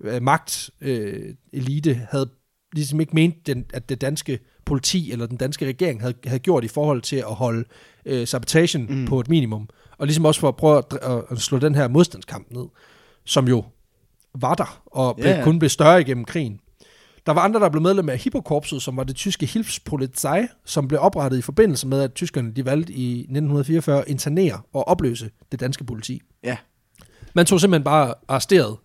øh, magt øh, elite havde ligesom ikke ment, den, at det danske politi eller den danske regering havde, havde gjort i forhold til at holde øh, sabotagen Mm. på et minimum. Og ligesom også for at prøve at, at slå den her modstandskamp ned, som jo var der, og blev, ja. kun blev større igennem krigen. Der var andre, der blev medlem af Hippokorpset, som var det tyske Hilfspolizei, som blev oprettet i forbindelse med, at tyskerne de valgte i 1944 at internere og opløse det danske politi. Ja. Man tog simpelthen bare arresteret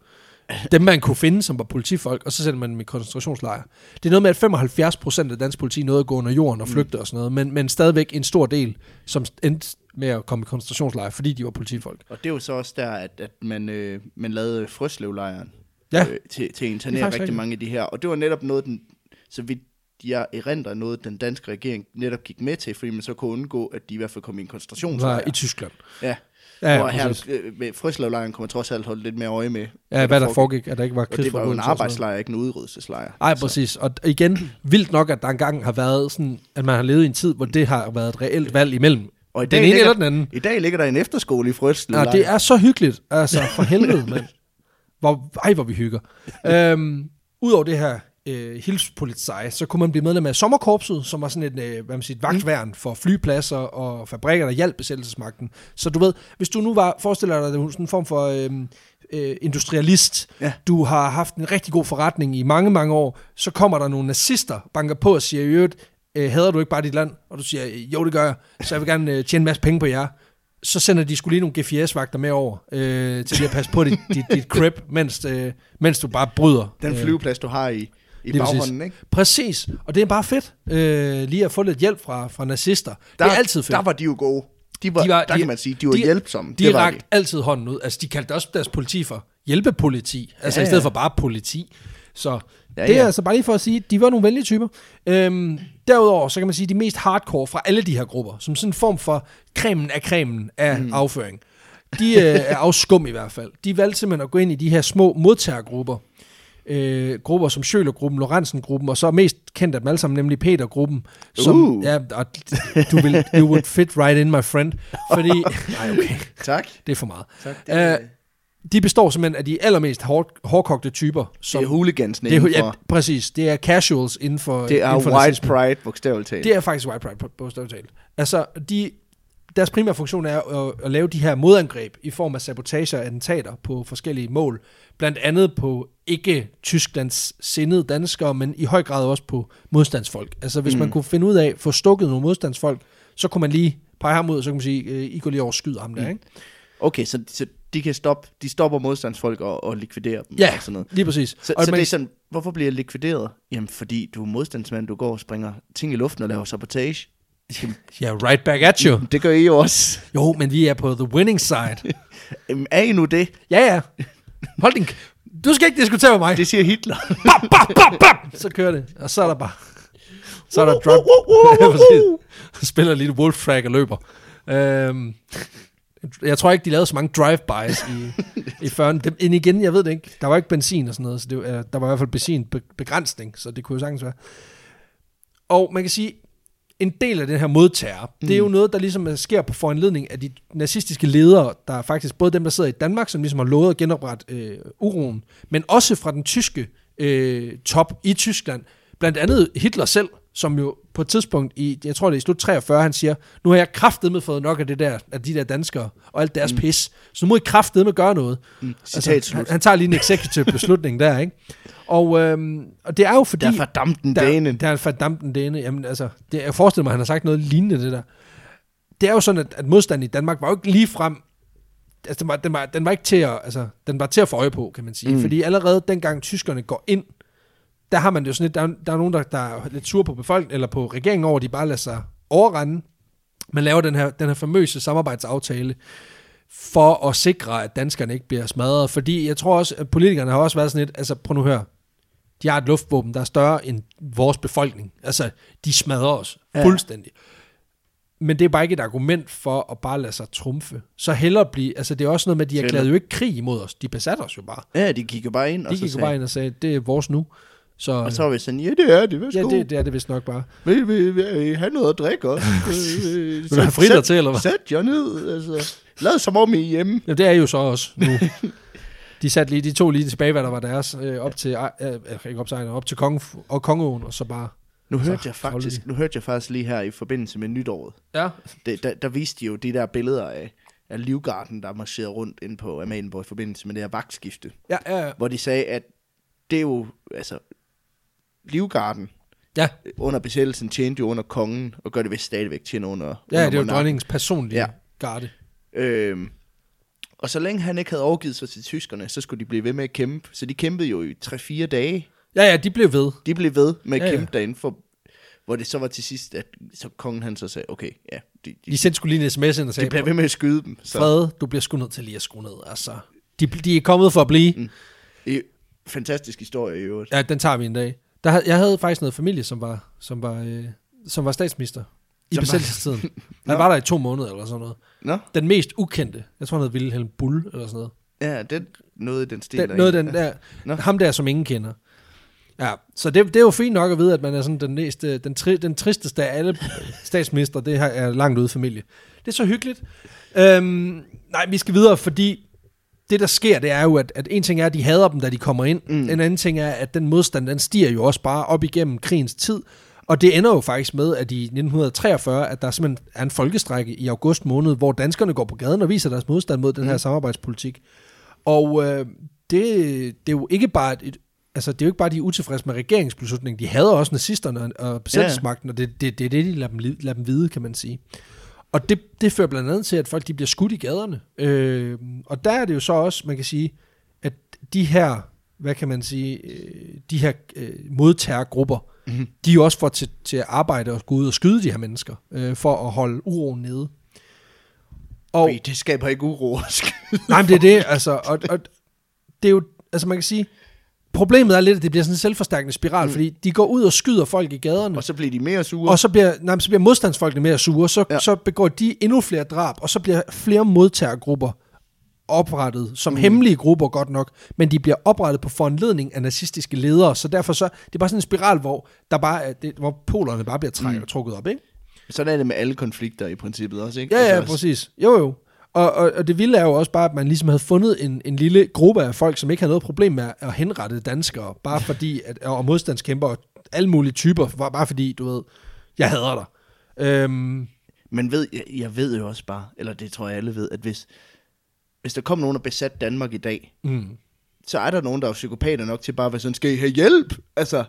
dem man kunne finde, som var politifolk, og så sendte man dem i koncentrationslejre. Det er noget med, at 75 procent af dansk politi nåede at gå under jorden og flygte mm. og sådan noget, men, men stadigvæk en stor del, som endte med at komme i koncentrationslejre, fordi de var politifolk. Og det er jo så også der, at, at man, øh, man lavede Frøslevlejren Ja. øh, til, til at internere er rigtig rigtigt. mange af de her. Og det var netop noget, den, så vidt jeg erindrer noget, den danske regering netop gik med til, fordi man så kunne undgå, at de i hvert fald kom i en koncentrationslejr. i Tyskland. Ja, Ja, hvor ja, her øh, med Frøslevlejren kunne man trods alt holde lidt mere øje med. ja hvad der foregik, at der ikke var Og det var jo en krigsforbrydelser arbejdslejr, ikke en udryddelseslejr. Ej, præcis. Og igen, vildt nok, at der engang har været sådan, at man har levet i en tid, hvor det har været et reelt valg imellem. Og i Den dag, ene ligger, eller den anden. I dag ligger der en efterskole i Nå, Frøslevlejren. det er så hyggeligt. Altså, for helvede, mand. Hvor, ej, hvor vi hygger. øhm, Udover det her øh, Hilfspolizei, så kunne man blive medlem af Sommerkorpset, som var sådan et, øh, hvad man siger, et vagtværn for flypladser og fabrikker, der hjalp besættelsesmagten. Så du ved, hvis du nu var, forestiller dig, sådan en form for øh, øh, industrialist, Ja. du har haft en rigtig god forretning i mange, mange år, så kommer der nogle nazister, banker på og siger, i øvrigt, øh, hader du ikke bare dit land? Og du siger, jo, det gør jeg, så jeg vil gerne øh, tjene en masse penge på jer. Så sender de skulle lige nogle GPS-vagter med over, øh, til at passe på dit, dit, dit crib, mens, øh, mens du bare bryder. Den øh, flyveplads, du har i, i lige baghånden, præcis. ikke? Præcis, og det er bare fedt, øh, lige at få lidt hjælp fra, fra nazister. Der, det er altid fedt. Der var de jo gode. De var, De var- der de- kan man sige, de var de- hjælpsomme. De var rakte altid hånden ud. Altså, de kaldte også deres politi for hjælpepoliti. Altså, Ja, ja, i stedet for bare politi. Så Ja, det er ja. altså bare lige for at sige, de var nogle venlige typer. Øhm, derudover, så kan man sige, de mest hardcore fra alle de her grupper, som sådan en form for cremen af cremen af mm. afføring, de øh, er afskum i hvert fald. De valgte simpelthen at gå ind i de her små modtagergrupper. Øh, grupper som Schøler-gruppen, Lorentzen-gruppen, og så mest kendt af dem alle sammen, nemlig Peter-gruppen. Som, Uh. ja, og du vil, you would fit right in, my friend. Fordi, nej, okay, Tak. det er for meget. tak Øh, de består simpelthen af de allermest hård, hårdkogte typer. Som, det er hooligans det er, indenfor. ja, præcis. Det er casuals inden for det er inden for white nazismen. pride, bogstaveligt talt. Det er faktisk white pride, på talt. Altså, de, deres primære funktion er at, at lave de her modangreb i form af sabotage og attentater på forskellige mål. Blandt andet på ikke Tysklands sindede danskere, men i høj grad også på modstandsfolk. Altså, hvis mm. man kunne finde ud af at få stukket nogle modstandsfolk, så kunne man lige pege ham ud, og så kunne man sige, øh, I går lige over og skyder ham der, Mm. ikke? Okay, så, så de kan stoppe, de stopper modstandsfolk og, og likviderer dem Ja, og sådan noget. lige præcis. Så, og så man, det er sådan, hvorfor bliver jeg likvideret? Jamen, fordi du er modstandsmand, du går og springer ting i luften og laver sabotage. Ja, right back at you. Det gør I jo også. Jo, men vi er på the winning side. Jamen, er I nu det? Ja, ja. Hold din... Du skal ikke diskutere med mig. Det siger Hitler. Bam, bam, bam, bam. Så kører det. Og så er der bare... Så er der drop. Uh, Ja, præcis. Spiller lidt wolf track og løber. Øhm, jeg tror ikke, de lavede så mange drive-bys i, i 40'erne. Dem- Men igen, jeg ved det ikke. Der var ikke benzin og sådan noget, så det, var- øh, der var i hvert fald benzinbegrænsning, så det kunne jo sagtens være. Og man kan sige, en del af den her modtager, mm. det er jo noget, der ligesom sker på foranledning af de nazistiske ledere, der er faktisk både dem, der sidder i Danmark, som ligesom har lovet at genoprette øh, uroen, men også fra den tyske øh, top i Tyskland. Blandt andet Hitler selv, som jo på et tidspunkt i, jeg tror det er i slut 43, han siger, nu har jeg kraftedeme fået nok af det der, af de der danskere, og alt deres mm. pis, så nu må I kraftedeme gøre noget. Mm, citat Altså, han, slut. han tager lige en executive beslutning der, ikke? Og, øhm, og det er jo fordi... Der er fordammt den dane. Der er fordampt den dane. Jamen altså, det, jeg forestiller mig, at han har sagt noget lignende det der. Det er jo sådan, at, at modstanden i Danmark var jo ikke lige frem... Altså, den var, den var, den var ikke til at, altså, den var til at få øje på, kan man sige. Mm. Fordi allerede dengang tyskerne går ind, der har man det jo sådan lidt, der, er- der er nogen, der, der er lidt sur på befolkningen, eller på regeringen over, at de bare lader sig overrende. Man laver den her, den her famøse samarbejdsaftale, for at sikre, at danskerne ikke bliver smadret. Fordi jeg tror også, at politikerne har også været sådan lidt, altså prøv nu at høre, de har et luftvåben, der er større end vores befolkning. Altså, de smadrer os Ja. fuldstændig. Men det er bare ikke et argument for at bare lade sig trumfe. Så hellere blive, altså det er også noget med, at de erklærede jo ikke krig imod os. De besatte os jo bare. Ja, de kigger bare ind, og De så gik jo bare ind og sagde, det er vores nu. Så, og så var vi sådan, ja, det er det, ja, værsgo. det, det er det vist nok bare. Vil, vil, vil I have noget at drikke også? vil Vil du have fritter til, eller hvad? Sæt jer ned, altså. Lad som om I er hjemme. Ja, det er jo så også nu. De, satte lige, de tog lige tilbage, hvad der var deres, øh, op til, øh, ikke op til, op til konge, og kongeåen, og så bare... Nu hørte jeg holdt faktisk, nu hørte jeg faktisk lige her i forbindelse med nytåret. Ja, Det, der, der viste de jo de der billeder af, af Livgarden, der marcherede rundt ind på Amalienborg i forbindelse med det her vagtskifte. ja, ja, ja. Hvor de sagde, at det er jo, altså, Livgarden ja, under besættelsen tjente jo under kongen, og gør det vist stadigvæk tjene under, ja under det er jo dronningens personlige Ja. garde. Øhm, Og så længe han ikke havde overgivet sig til tyskerne, så skulle de blive ved med at kæmpe. Så de kæmpede jo i 3-4 dage. Ja, ja, de blev ved. De blev ved med at Ja, ja, ja. kæmpe derinde, for, hvor det så var til sidst, at så kongen han så sagde, okay, ja, de, de, De sendte skulle lige en sms ind og de sagde, bliver ved med at skyde dem. Så Fred, du bliver sgu nødt til lige at skrue ned. Altså, de, de er kommet for at blive. Mm. I, fantastisk historie i øvrigt. Ja, den tager vi en dag. Der, jeg havde faktisk noget familie, som var, som var, øh, som var statsminister i Som besættelsestiden. Han var der i to måneder eller sådan noget. Nå, Den mest ukendte, jeg tror han hed Wilhelm Bull eller sådan noget. ja, det er noget i den stil. Den, noget den der, Nå. ham der, som ingen kender. Ja, så det, det er jo fint nok at vide, at man er sådan den, næste, den, tri, den tristeste af alle statsminister, det her er langt ude familie. Det er så hyggeligt. Øhm, nej, vi skal videre, fordi det der sker, det er jo, at, at en ting er, at de hader dem, da de kommer ind. Mm. En anden ting er, at den modstand, den stiger jo også bare op igennem krigens tid. Og det ender jo faktisk med, at i 1943, at der simpelthen er en folkestrække i august måned, hvor danskerne går på gaden og viser deres modstand mod den her samarbejdspolitik. Og øh, det, det er jo ikke bare et, altså det er jo ikke bare, de er utilfredse med regeringsbeslutningen, de hader også nazisterne og- besættelsesmagten, og det, det, det er det, de lader dem, lader dem vide, kan man sige. Og det, det fører blandt andet til, at folk de bliver skudt i gaderne. Øh, og der er det jo så også, man kan sige, at de her, hvad kan man sige, øh, de her øh, modtagergrupper, mm-hmm. de er jo også for til, til at arbejde og gå ud og skyde de her mennesker, øh, for at holde uroen nede. Og, Fordi det skaber ikke uro. Nej, men det er det, altså, og, og det er jo, altså man kan sige, problemet er lidt, at det bliver sådan en selvforstærkende spiral, mm. fordi de går ud og skyder folk i gaderne, og så bliver de mere sure. og så bliver, nej, så bliver modstandsfolkene mere sure, så. Ja. så begår de endnu flere drab, og så bliver flere modtagergrupper oprettet, som mm. hemmelige grupper godt nok, men de bliver oprettet på foranledning af nazistiske ledere, så derfor så, det er bare sådan en spiral, hvor, der bare, er- det, hvor polerne bare bliver trækket mm. og trukket op, ikke? Sådan er det med alle konflikter i princippet også, ikke? Ja, ja, Altså, præcis. Jo, jo. Og, og, og det vilde er jo også bare, at man ligesom havde fundet en, en lille gruppe af folk, som ikke havde noget problem med at henrette danskere, bare fordi, at, og modstandskæmper og alle mulige typer, bare, bare fordi, du ved, jeg hader dig. Øhm, Men ved, jeg, jeg ved jo også bare, eller det tror jeg alle ved, at hvis, hvis der kom nogen og besat Danmark i dag, mm, så er der nogen, der er psykopater nok til bare at være sådan, skal I have hjælp? Altså,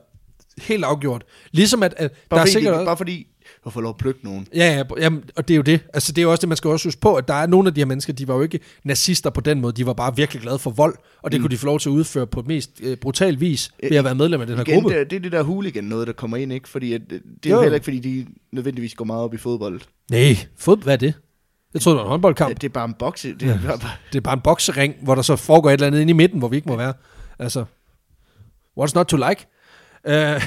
helt afgjort. Ligesom at, at der bare, er fordi, sikkert de, også, bare fordi, at få lov at plukke nogen. Ja, ja, jamen, og det er jo det. Altså, det er jo også det, man skal også huske på, at der er nogle af de her mennesker, de var jo ikke nazister på den måde. De var bare virkelig glade for vold, og det mm. kunne de få lov til at udføre på mest øh, brutal vis, ved at være medlem af den her Igen, gruppe. det, det er det der hooligan noget, der kommer ind, ikke? Fordi at, det er Jo. jo heller ikke, fordi de nødvendigvis går meget op i fodbold. Nej, fod, hvad er det? Jeg troede, det var en håndboldkamp. Ja, det er bare en bokse. Det er bare, bare, Det er bare en boksering, hvor der så foregår et eller andet inde i midten, hvor vi ikke må være. Altså, what's not to like? Uh,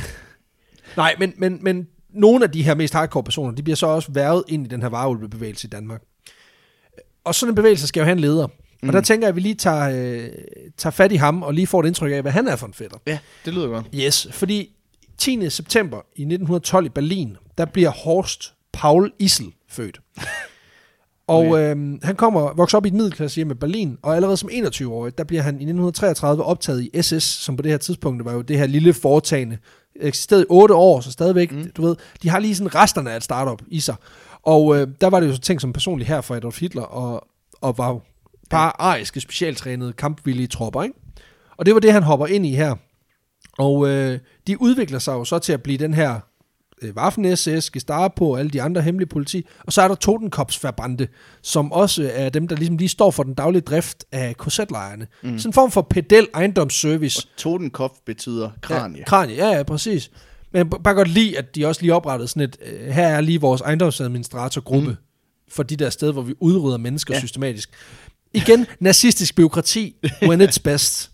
nej, men, men, men nogle af de her mest hardcore personer, de bliver så også værvet ind i den her vareulvebevægelse i Danmark. Og sådan en bevægelse skal jo have en leder. Mm. Og der tænker jeg, at vi lige tager, øh, tager fat i ham, og lige får et indtryk af, hvad han er for en fætter. ja, det lyder godt. Yes, fordi 10. september i 1912 i Berlin, der bliver Horst Paul Issel født. Og Okay. øhm, han kommer vokser op i et middelklasse hjem i Berlin, og allerede som 21-årig, der bliver han i 1933 optaget i SS, som på det her tidspunkt var jo det her lille foretagende. Eksisterede i 8 år, så stadigvæk, mm. du ved, de har lige sådan resterne af et startup i sig. Og øh, der var det jo så ting som personligt her for Adolf Hitler, og, og var bare ariske, specialtrænede, kampvillige tropper, ikke? Og det var det, han hopper ind i her. Og øh, de udvikler sig jo så til at blive den her Waffen-SS, Gestapo og alle de andre hemmelige politi. Og så er der Totenkopsverbande, som også er dem, der ligesom lige står for den daglige drift af korsetlejrene. Mm. Sådan en form for pedel ejendomsservice. Totenkopf betyder kranie. Ja, kranie, ja, ja, præcis. Men jeg bare godt lide, at de også lige oprettede sådan et, øh, her er lige vores ejendomsadministratorgruppe, mm. for de der steder, hvor vi udrydder mennesker. Ja. systematisk. Igen, nazistisk byråkrati, when it's best.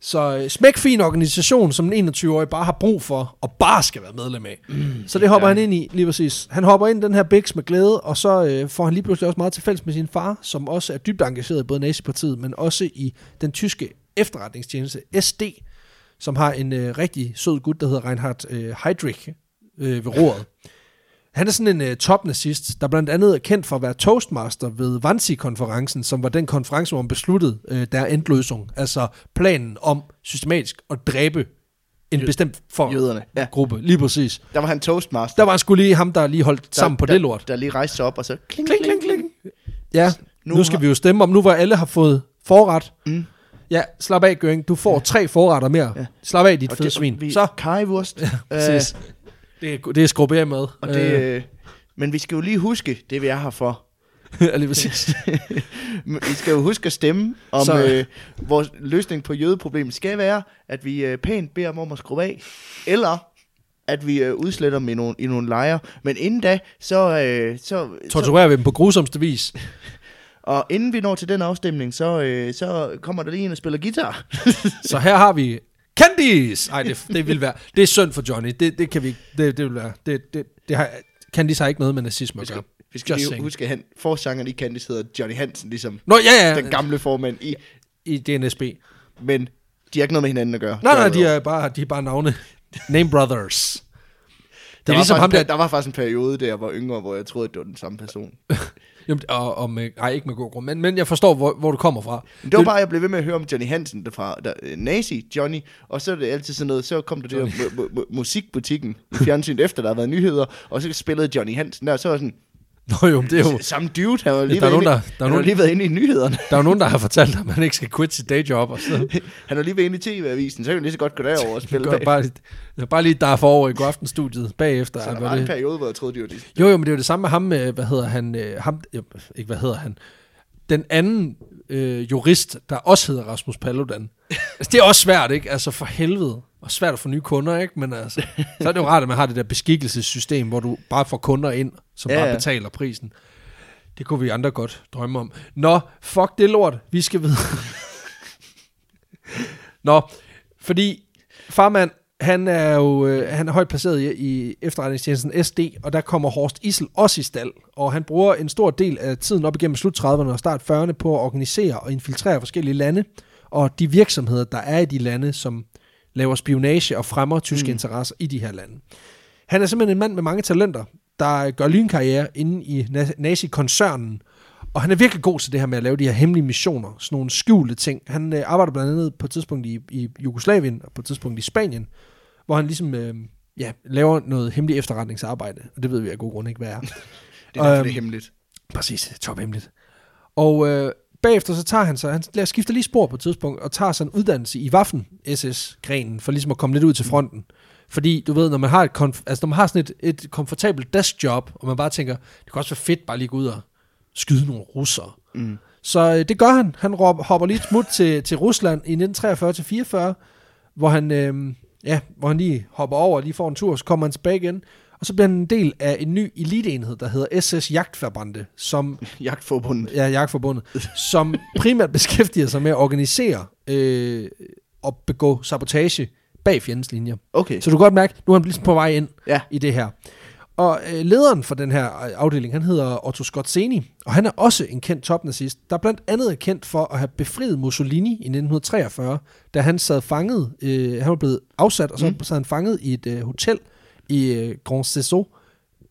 Så øh, smækfin organisation, som en 21-årig bare har brug for, og bare skal være medlem af. Mm, så det hopper ja. han ind i, lige præcis. Han hopper ind i den her biks med glæde, og så øh, får han lige pludselig også meget til fælles med sin far, som også er dybt engageret i både nazipartiet, men også i den tyske efterretningstjeneste, SD, som har en øh, rigtig sød gut, der hedder Reinhard øh, Heydrich øh, ved roret. Han er sådan en øh, topnazist, der blandt andet er kendt for at være toastmaster ved Wannsee-konferencen, som var den konference, hvor man besluttede øh, der endløsning, altså planen om systematisk at dræbe en bestemt for Jøderne, ja. gruppe. Lige præcis. Der var han toastmaster. Der var han skulle lige ham, der lige holdt der, sammen på der, det lort. Der lige rejste sig op, og så kling, Kling, kling, kling. Ja, nu, Nu skal har- vi jo stemme om, nu hvor alle har fået forret. Mm. Ja, slap af, Göring. Du får ja. tre forretter mere. Ja. Slap af, dit Og fede det- svin. Vi, Så, Kajwurst. Ja, præcis. Det er, det er skruberet med. og det, øh, men vi skal jo lige huske, det vi er her for. Ja, lige præcis. Men I skal jo huske at stemme, om Så- øh, vores løsning på jødeproblemet skal være, at vi øh, pænt beder om at skrue af, eller at vi øh, udsletter dem i nogle, i nogle lejre. Men inden da, så, øh, så, så... Torturerer vi dem på grusomste vis. Og inden vi når til den afstemning, så, øh, så kommer der lige en og spiller guitar. Så her har vi Candice! Ej, det, det vil være... Det er synd for Johnny. Det, det kan vi ikke... Det, det vil være... Det, det, det har, Candice har ikke noget med nazisme at gøre. Vi skal Just lige saying. huske, at han, forsangeren i Candice hedder Johnny Hansen, ligesom Nå, ja, ja. den gamle formand i... I DNSB. Men de har ikke noget med hinanden at gøre. Nej, nej, de er bare, de er bare navne. Name Brothers. Det Der er var ligesom faktisk ham der... der var faktisk en periode, der jeg var yngre, hvor jeg troede, at det var den samme person. Jamen, og, og med, ej, ikke med god grund, men, men jeg forstår, hvor, hvor du kommer fra. Det var bare, jeg blev ved med at høre om Johnny Hansen derfra. Der, øh, nazi Johnny, og så er det altid sådan noget, så kom der det mu- musikbutikken i fjernsynet efter, der har været nyheder, og så spillede Johnny Hansen der, så var sådan, Nå jo, det er jo... samme dude, han var lige, der er nogen, inde, der- der er han nogen- lige været inde i nyhederne. Der er nogen, der har fortalt ham, at man ikke skal quit sit dayjob og sådan. Han var lige været inde i TV-avisen, så kan vi lige så godt gå derover og spille bag. bare, bare lige der for over i godaftenstudiet bagefter. Så der var en det, periode, hvor jeg troede, de var de... jo, jo, men det er jo det samme med ham, med, hvad hedder han, øh, ham, jo, ikke hvad hedder han, den anden øh, jurist, der også hedder Rasmus Paludan. altså, det er også svært, ikke? Altså, for helvede. Og svært at få nye kunder, ikke? Men altså, så er det jo rart, at man har det der beskikkelsessystem, hvor du bare får kunder ind, som Ja, bare betaler prisen. Det kunne vi andre godt drømme om. Nå, fuck det lort. Vi skal videre. Nå, fordi farmand, han er jo øh, han er højt placeret i, i efterretningstjenesten SD, og der kommer Horst Isel også i stald, og han bruger en stor del af tiden op igennem slut 30'erne og start 40'erne på at organisere og infiltrere forskellige lande, og de virksomheder, der er i de lande, som laver spionage og fremmer tyske mm. interesser i de her lande. Han er simpelthen en mand med mange talenter, der gør lynkarriere inde i na- nazi-koncernen, og han er virkelig god til det her med at lave de her hemmelige missioner, sådan nogle skjulte ting. Han øh, arbejder blandt andet på et tidspunkt i, i Jugoslavien, og på et tidspunkt i Spanien, hvor han ligesom øh, ja, laver noget hemmeligt efterretningsarbejde, og det ved vi af god grund ikke, hvad er. Det er derfor, Øhm, det er hemmeligt. Præcis, tophemmeligt. Og øh, bagefter så tager han sig, han skifter lige spor på et tidspunkt, og tager sig en uddannelse i Waffen SS-grenen, for ligesom at komme lidt ud til fronten. Fordi du ved, når man har, et konf- altså, når man har sådan et, et komfortabelt deskjob, og man bare tænker, det kan også være fedt bare lige gå ud og skyde nogle russere. Mm. Så øh, det gør han. Han råb, hopper lige smut til, til Rusland i 1943-44, hvor han, øh, ja, hvor han lige hopper over og lige får en tur, så kommer han tilbage igen. Og så bliver han en del af en ny eliteenhed, der hedder SS Jagtverbande, som Jagtforbundet. ja, Jagtforbundet, som primært beskæftiger sig med at organisere øh, og begå sabotage bag fjendens linjer. Okay. Så du kan godt mærke, nu er han ligesom på vej ind Ja. i det her. Og øh, lederen for den her øh, afdeling, han hedder Otto Skorzeny, og han er også en kendt topnazist, der blandt andet er kendt for at have befriet Mussolini i 1943, da han sad fanget, øh, han var blevet afsat, og så Mm. sad han fanget i et øh, hotel i øh, Grand Seso,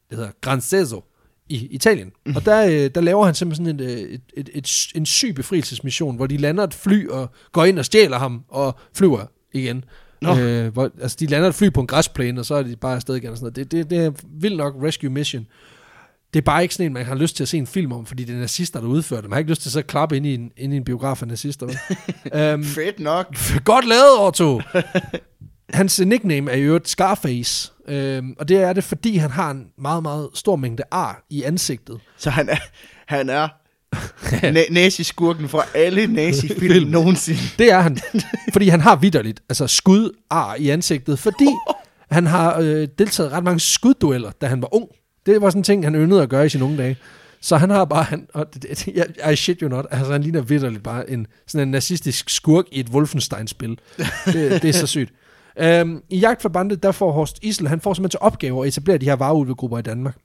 det hedder Gran Seso, i Italien. Mm. Og der, øh, der laver han simpelthen sådan et, øh, et, et, et, en syg befrielsesmission, hvor de lander et fly og går ind og stjæler ham og flyver igen. Nå. Øh, hvor, altså, de lander et fly på en græsplæne, og så er de bare afsted igen. Og sådan noget. Det, det, det er vildt nok rescue mission. Det er bare ikke sådan en, man har lyst til at se en film om, fordi det er nazister, der udfører det. Man har ikke lyst til at så klappe ind i en, ind i en biograf af nazister. um, Fedt nok. Godt lavet, Otto! Hans nickname er jo et Scarface, øhm, og det er det, fordi han har en meget, meget stor mængde ar i ansigtet. Så han er, han er na- nazi-skurken fra alle nazi-film nogensinde. Det er han, fordi han har vidderligt, altså skud ar i ansigtet, fordi han har øh, deltaget ret mange skuddueller, da han var ung. Det var sådan en ting, han yndede at gøre i sine unge dage. Så han har bare, han, og det, det, jeg, I shit you not, altså han ligner vidderligt bare en, sådan en nazistisk skurk i et Wolfenstein-spil. Det, det er så sygt. Um, I jagtforbandet, der får Horst Isel, han får simpelthen til opgave at etablere de her vareudviklgrupper i Danmark.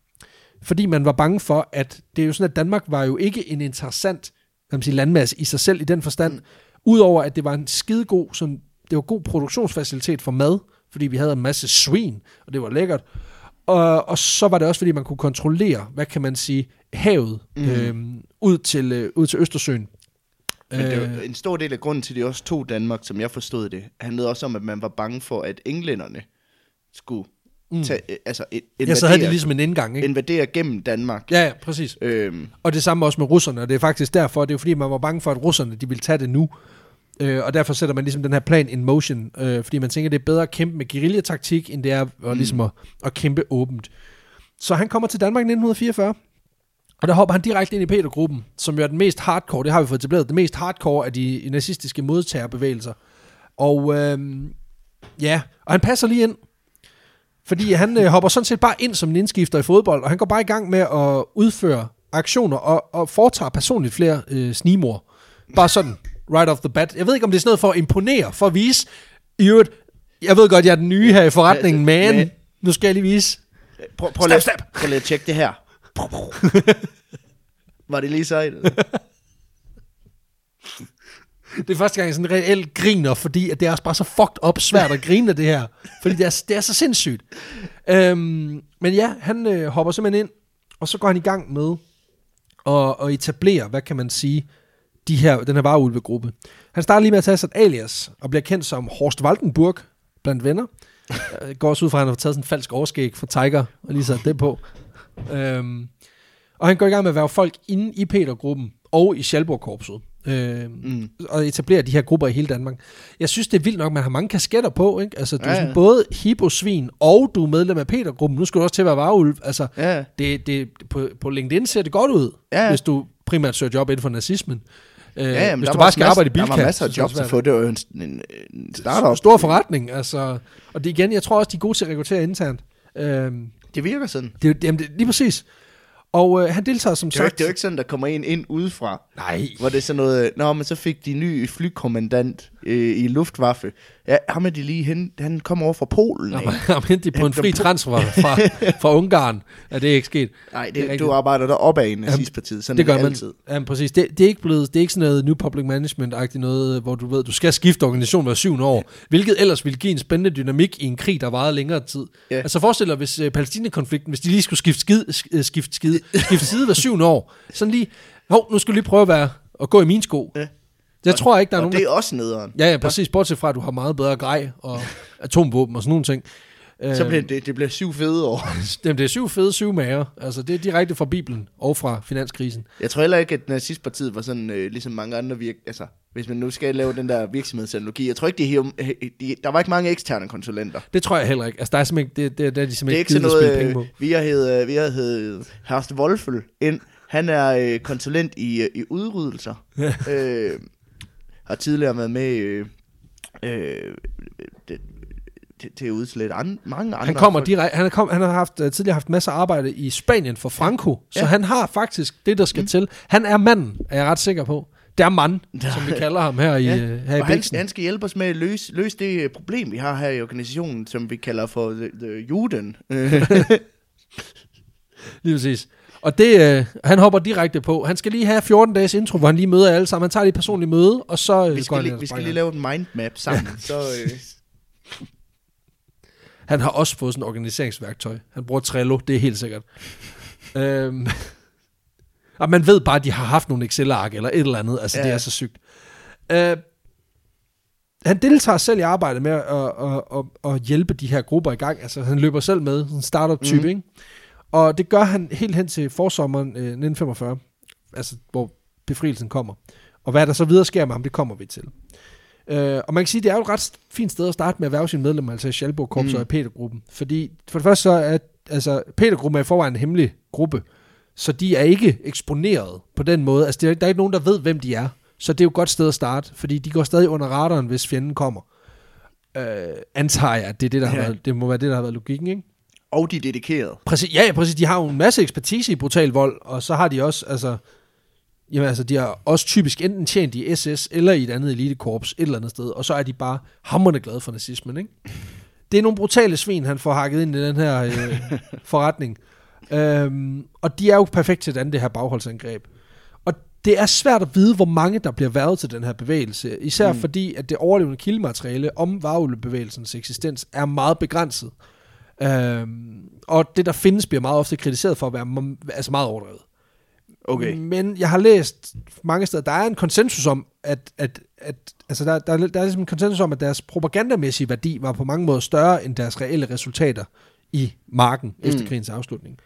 Fordi man var bange for, at det er jo sådan, at Danmark var jo ikke en interessant hvad man siger, landmasse i sig selv i den forstand. Mm. Udover at det var en skidegod, sådan, det var god produktionsfacilitet for mad, fordi vi havde en masse svin, og det var lækkert. Og, og så var det også, fordi man kunne kontrollere, hvad kan man sige, havet mm. øhm, ud, til, øh, ud til Østersøen. Men det Øh, var en stor del af grunden til, at de også tog Danmark, som jeg forstod det, handlede også om, at man var bange for, at englænderne skulle Mm. tage, øh, altså i- ja, så havde de invadere, ligesom en indgang, ikke? invadere gennem Danmark. Ja, ja, præcis. Øhm, Og det samme også med russerne, og det er faktisk derfor, det er fordi, man var bange for, at russerne de ville tage det nu. Øh, og derfor sætter man ligesom den her plan in motion, øh, fordi man tænker, det er bedre at kæmpe med guerillataktik, end det er at, ligesom at, at kæmpe åbent. Så han kommer til Danmark i 1944, Og der hopper han direkte ind i Peter-gruppen, som jo er den mest hardcore, det har vi fået etableret, det mest hardcore af de nazistiske modtagerbevægelser. Og øhm, ja, og han passer lige ind, fordi han øh, hopper sådan set bare ind som en indskifter i fodbold, og han går bare i gang med at udføre aktioner og, og foretager personligt flere øh, snimor. Bare sådan, right off the bat. Jeg ved ikke, om det er sådan noget for at imponere, for at vise, i øvrigt, jeg ved godt, jeg er den nye her i forretningen, men nu skal jeg lige vise. Prøv, prøv, lige, snap. prøv lige at tjekke det her. Var det lige sejt? Det er første gang, jeg sådan reelt griner, fordi at det er også bare så fucked up svært at grine af det her. Fordi det er, det er så sindssygt. Øhm, men ja, han øh, hopper simpelthen ind, og så går han i gang med at, at etablere, hvad kan man sige, de her, den her vareulvegruppe. Han starter lige med at tage sig et alias, og bliver kendt som Horst Waldenburg blandt venner. Jeg går også ud fra, at han har taget sådan en falsk overskæg fra Tiger, og lige sat det på. Øhm, og han går i gang med at være folk inde i Peter-gruppen og i Schalburg-korpset. Øh, mm. Og etablere de her grupper i hele Danmark. Jeg synes, det er vildt nok, at man har mange kasketter på. Ikke? Altså, du er Ja, sådan ja. både hiposvin, og du er medlem af Peter-gruppen. Nu skal du også til at være varulv. Altså, Ja. det, det, på, på LinkedIn ser det godt ud, Ja. hvis du primært søger job inden for nazismen. Øh, Ja, jamen, hvis der du bare skal masser- arbejde i Der Bilka. var masser af er jobs at få. Det var jo en, en, en startup. Stor forretning, altså. Og det igen, jeg tror også, de er gode til at rekruttere internt. Øhm, Det virker sådan. det, er jamen, det, lige præcis. Og øh, han deltager som Det er, sagt... det er jo ikke sådan, der kommer en ind udefra. Nej. Hvor det er sådan noget, nå, men så fik de ny flykommandant øh, i Luftwaffe. Ja, ham er de lige hen, han kommer over fra Polen. Ikke? Ham hente de på en fri transfer fra, fra Ungarn. Ja, det er ikke sket. Nej, Det det, du arbejder der op af i nazistpartiet. Sådan det gør man. altid. Ja, præcis. Det, det, er ikke blevet, det er ikke sådan noget new public management-agtigt noget, hvor du ved, du skal skifte organisation hver syvende år, hvilket ellers ville give en spændende dynamik i en krig, der varede længere tid. Ja. Altså forestil dig, hvis uh, Palæstina-konflikten, hvis de lige skulle skifte, skid, sk- skifte, skid, skifte side hver syvende år, sådan lige, hov, nu skal du lige prøve at være, at gå i mine sko. Ja. Jeg tror ikke, der er Og nogen, det er også nederen. Ja, ja, præcis. Bortset fra, at du har meget bedre grej og atomvåben og sådan nogle ting. Så Øh, bliver det, det bliver syv fede år. Jamen, det er syv fede, syv mager. Altså, det er direkte fra Bibelen og fra finanskrisen. Jeg tror heller ikke, at nazistpartiet var sådan, øh, ligesom mange andre virk... Altså, hvis man nu skal lave den der virksomhedsanalogi. Jeg tror ikke, de, hiver- de, der var ikke mange eksterne konsulenter. Det tror jeg heller ikke. Altså, der er simpelthen, det, det, det er de Det er simpelthen ikke sådan noget, penge øh, på. vi har hed, vi har hed Herst Wolfel ind. Han er øh, konsulent i, øh, i udryddelser. øh, har tidligere været med øh, øh, det, til, til at udslætte an, mange andre. Han kommer direkte, han, kom, han har haft, uh, tidligere haft masser af arbejde i Spanien for Franco, så Ja. han har faktisk det, der skal mm. til. Han er manden, er jeg ret sikker på. Det er mand, som vi kalder ham her i, Ja, uh, her i han, han skal hjælpe os med at løse, løse det øh, problem, vi har her i organisationen, som vi kalder for the, the Juden. Øh, Lige præcis. Og det, uh, han hopper direkte på. Han skal lige have 14 dages intro, hvor han lige møder alle sammen. Han tager lige personligt møde, og så uh, vi, går skal han lige, og vi skal lige lave en mindmap sammen. så, øh, Han har også fået sådan et organiseringsværktøj. Han bruger Trello, det er helt sikkert. øhm, og man ved bare, at de har haft nogle Excel-ark eller et eller andet. Altså, ja. Det er så sygt. Øh, han deltager selv i arbejdet med at, at, at, at hjælpe de her grupper i gang. Altså, han løber selv med, sådan en startup-type, mm. ikke? Og det gør han helt hen til forsommeren øh, 1945, altså hvor befrielsen kommer. Og hvad der så videre sker med ham, det kommer vi til. Øh, og man kan sige, det er jo et ret fint sted at starte med at være sine medlemmer, altså i Schalburg Korps mm. Og i Petergruppen. Fordi for det første så er, altså Petergruppen er i forvejen en hemmelig gruppe, så de er ikke eksponeret på den måde. Altså er, der er ikke nogen, der ved, hvem de er. Så det er jo et godt sted at starte, fordi de går stadig under radaren, hvis fjenden kommer. Øh, antager jeg, at det, er det, der har Ja. været, det må være det, der har været logikken, ikke? Og de er dedikerede. Præcis, ja, præcis. De har jo en masse ekspertise i brutal vold, og så har de også, altså, jamen, altså, de har også typisk enten tjent i SS eller i et andet elitekorps et eller andet sted, og så er de bare hammerende glade for nazismen, ikke? Det er nogle brutale svin, han får hakket ind i den her øh, forretning. Øhm, og de er jo perfekt til det her bagholdsangreb. Og det er svært at vide, hvor mange der bliver været til den her bevægelse. Især mm. fordi, at det overlevende kildemateriale om varulvebevægelsens eksistens er meget begrænset. Øhm, og det, der findes, bliver meget ofte kritiseret for at være altså meget overdrevet. Okay. Men jeg har læst mange steder, der er en konsensus om, at, at, at altså der, der, er- der er ligesom en konsensus om, at deres propagandamæssige værdi var på mange måder større end deres reelle resultater i marken mm. efter krigens afslutning.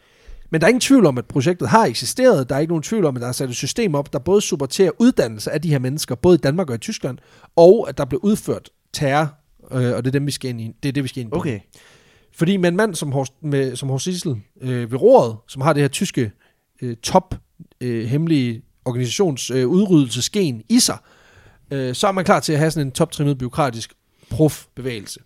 Men der er ingen tvivl om, at projektet har eksisteret. Der er ikke nogen tvivl om, at der er sat et system op, der både supporterer uddannelse af de her mennesker, både i Danmark og i Tyskland, og at der blev udført terror, øh, og det er, dem, vi skal ind i. det er det, vi skal ind på. Okay. Fordi med en mand som Horst, med, som Horst Sissel øh, ved roret, som har det her tyske øh, top øh, hemmelige organisations øh, udryddelsesgen i sig, øh, så er man klar til at have sådan en toptrimmet byråkratisk prof-bevægelse.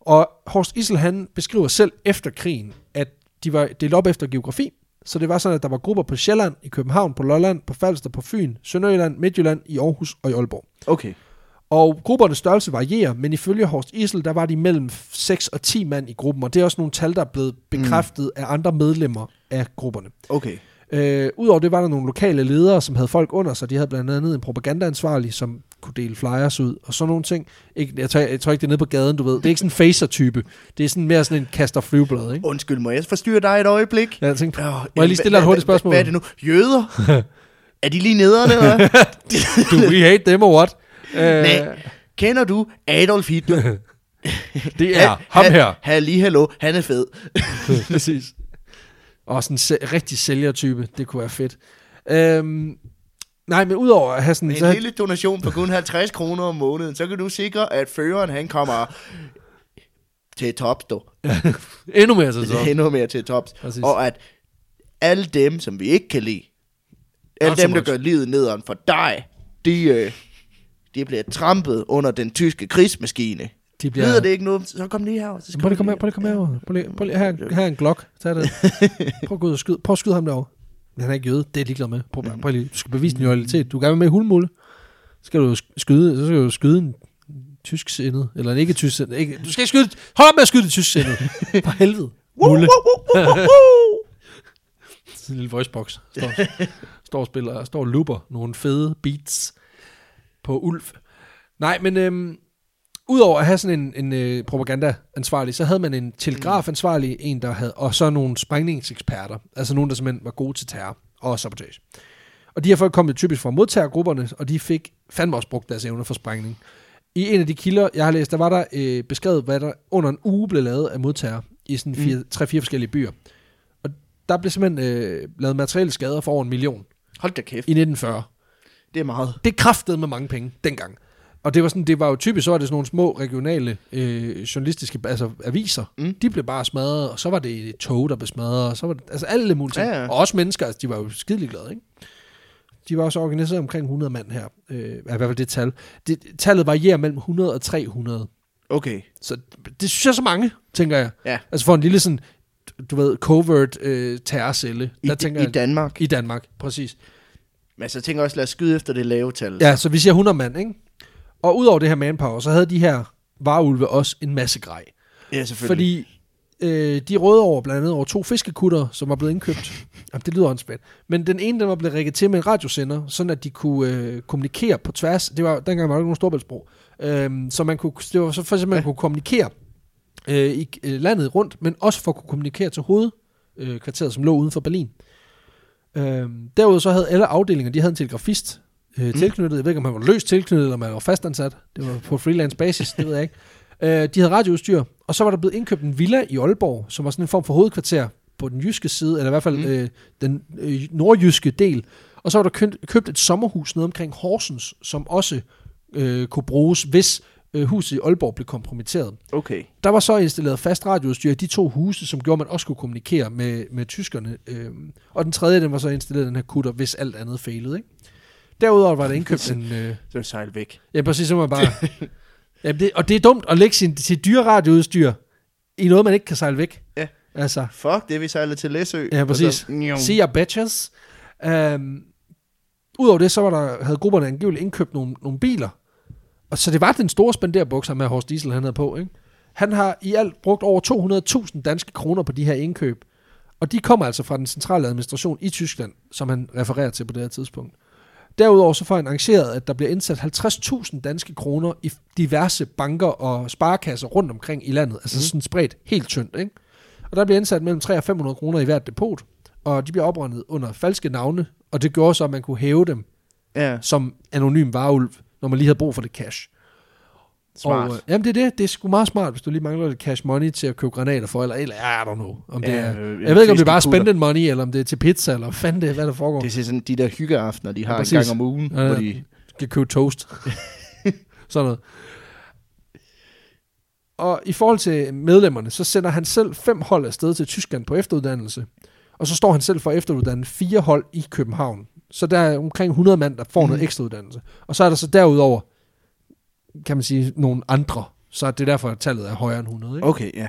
Og Horst Issel, han beskriver selv efter krigen, at de var delt op efter geografi, så det var sådan, at der var grupper på Sjælland, i København, på Lolland, på Falster, på Fyn, Sønderjylland, Midtjylland, i Aarhus og i Aalborg. Okay. Og gruppernes størrelse varierer, men ifølge Horst Isel, der var de mellem 6 og 10 mand i gruppen, og det er også nogle tal, der er blevet bekræftet mm. af andre medlemmer af grupperne. Okay. Øh, Udover det var der nogle lokale ledere, som havde folk under sig. De havde blandt andet en propagandaansvarlig, som kunne dele flyers ud, og sådan nogle ting. Ikke, jeg, tror, jeg tror ikke, det er nede på gaden, du ved. Det er ikke sådan en facer-type. Det er sådan mere sådan en kaster flyveblad, ikke? Undskyld, må jeg forstyrre dig et øjeblik? Ja, jeg tænkte, Åh, må jeg lige stille dig et hurtigt spørgsmål? Hvad er det nu? Jøder? er de lige nederne, eller? Do we hate them or what? Øh, Nej. Kender du Adolf Hitler? det er ham her. Han, lige hallo, han er fed. Præcis. Og sådan en se- rigtig sælgertype, det kunne være fedt. Øhm, nej, men udover at have sådan... Med så, en lille donation på kun 50 kroner om måneden, så kan du sikre, at føreren han kommer til tops, du. endnu mere til så. Endnu mere til tops. Præcis. Og at alle dem, som vi ikke kan lide, alle Not so dem, der much. gør livet nederen for dig, de, øh, de bliver trampet under den tyske krigsmaskine. De Bliver... Lyder det ikke noget? Så kom lige her. Så Prøv lige komme her, prøv lige at komme herover. Prøv lige, prøv lige, her, er- her er en glok. Tag det. Prøv at gå ud og skyde, prøv at skyde ham derovre. Men han er ikke jøde, det er ligeglad med. Prøv, prøv lige, du skal bevise din loyalitet. Du er gerne med i hulmulle. Så skal du sk- skyde, så skal du skyde en tysk sindet, eller en ikke tysk sindet. Ikke, du skal ikke skyde, hold op med at skyde det tysk sindet. For helvede. Mulle. Sådan en lille voicebox. Står, står og spiller, står og looper nogle fede beats på Ulf. Nej, men øhm, udover at have sådan en, en øh, propagandaansvarlig, så havde man en telegrafansvarlig, en der havde, og så nogle sprængningseksperter, altså nogen, der simpelthen var gode til terror og sabotage. Og de her folk kom jo typisk fra modtagergrupperne, og de fik fandme også brugt deres evner for sprængning. I en af de kilder, jeg har læst, der var der øh, beskrevet, hvad der under en uge blev lavet af modtager i sådan fire, mm. tre-fire forskellige byer. Og der blev simpelthen øh, lavet materielle skader for over en million Hold da kæft. i 1940. Det er meget. Det kræftede med mange penge dengang. Og det var, sådan, det var jo typisk, så var det sådan nogle små regionale øh, journalistiske altså aviser. Mm. De blev bare smadret, og så var det et tog, der blev smadret, og så var det, altså alle mulige ting. Ja, ja. Og også mennesker, altså, de var jo skidelig glade, ikke? De var også organiseret omkring 100 mand her. Øh, i hvert fald det tal. Det, tallet varierer mellem 100 og 300. Okay. Så det, synes jeg er så mange, tænker jeg. Ja. Altså for en lille sådan, du ved, covert øh, terrorcelle. I, Der tænker I jeg, Danmark. I Danmark, præcis. Men så tænker jeg også, lad os skyde efter det lave tal. Ja, så vi siger 100 mand, ikke? Og udover det her manpower, så havde de her varulve også en masse grej. ja selvfølgelig. Fordi øh, de rådede over blandt andet over to fiskekutter, som var blevet indkøbt. Jamen, det lyder åndssvagt. Men den ene, den var blevet rækket til med en radiosender, sådan at de kunne øh, kommunikere på tværs. Det var, dengang var der ikke nogen storbæltsbro. Øhm, så man kunne, det var så for eksempel, man Ja. kunne kommunikere øh, i øh, landet rundt, men også for at kunne kommunikere til hovedkvarteret, øh, som lå uden for Berlin. Øhm, derudover så havde alle afdelinger, de havde en telegrafist øh, tilknyttet. Jeg ved ikke, om han var løst tilknyttet, eller om han var fastansat. Det var på freelance basis, det ved jeg ikke. Øh, de havde radioudstyr, og så var der blevet indkøbt en villa i Aalborg, som var sådan en form for hovedkvarter på den jyske side, eller i hvert fald Mm. øh, den øh, nordjyske del. Og så var der købt, købt et sommerhus nede omkring Horsens, som også øh, kunne bruges, hvis øh, huset i Aalborg blev kompromitteret. Okay. Der var så installeret fast radioudstyr i de to huse, som gjorde, at man også kunne kommunikere med, med tyskerne. Øhm, og den tredje, den var så installeret den her kutter, hvis alt andet failede. Ikke? Derudover var der indkøbt en... Øh, Så sejl væk. ja, præcis, så var man bare... ja, det, og det er dumt at lægge sin, sit dyre radioudstyr i noget, man ikke kan sejle væk. Ja. Altså, Fuck, det er vi sejlet til Læsø. Ja, præcis. Så, see ya bitches. Um, Udover det, så var der, havde grupperne angiveligt indkøbt nogle, nogle biler. Og så det var den store spenderbukser med Horst Diesel, han havde på. Ikke? Han har i alt brugt over 200.000 danske kroner på de her indkøb. Og de kommer altså fra den centrale administration i Tyskland, som han refererer til på det her tidspunkt. Derudover så får han arrangeret, at der bliver indsat 50.000 danske kroner i diverse banker og sparekasser rundt omkring i landet. Altså Mhm. sådan spredt helt tyndt. Ikke? Og der bliver indsat mellem 300 og 500 kroner i hvert depot. Og de bliver oprettet under falske navne, og det gjorde så, at man kunne hæve dem Ja, som anonym vareulv, når man lige havde brug for det cash. smart. Og, øh, jamen det er det. Det er sgu meget smart, hvis du lige mangler lidt cash money til at købe granater for, eller, eller I don't know. Om det Ja, er, øh, jeg ved ikke, om det er bare spending money, eller om det er til pizza, eller fanden det hvad der foregår. Det er sådan de der hyggeaftener, de har Ja, en gang om ugen. Ja. Hvor de, skal købe toast. Sådan noget. Og i forhold til medlemmerne, så sender han selv fem hold afsted til Tyskland på efteruddannelse. Og så står han selv for at efteruddanne fire hold i København. Så der er omkring 100 mand, der får mm. noget ekstra uddannelse. Og så er der så derudover, kan man sige, nogle andre. Så det er derfor, at tallet er højere end 100. Ikke? Okay, ja.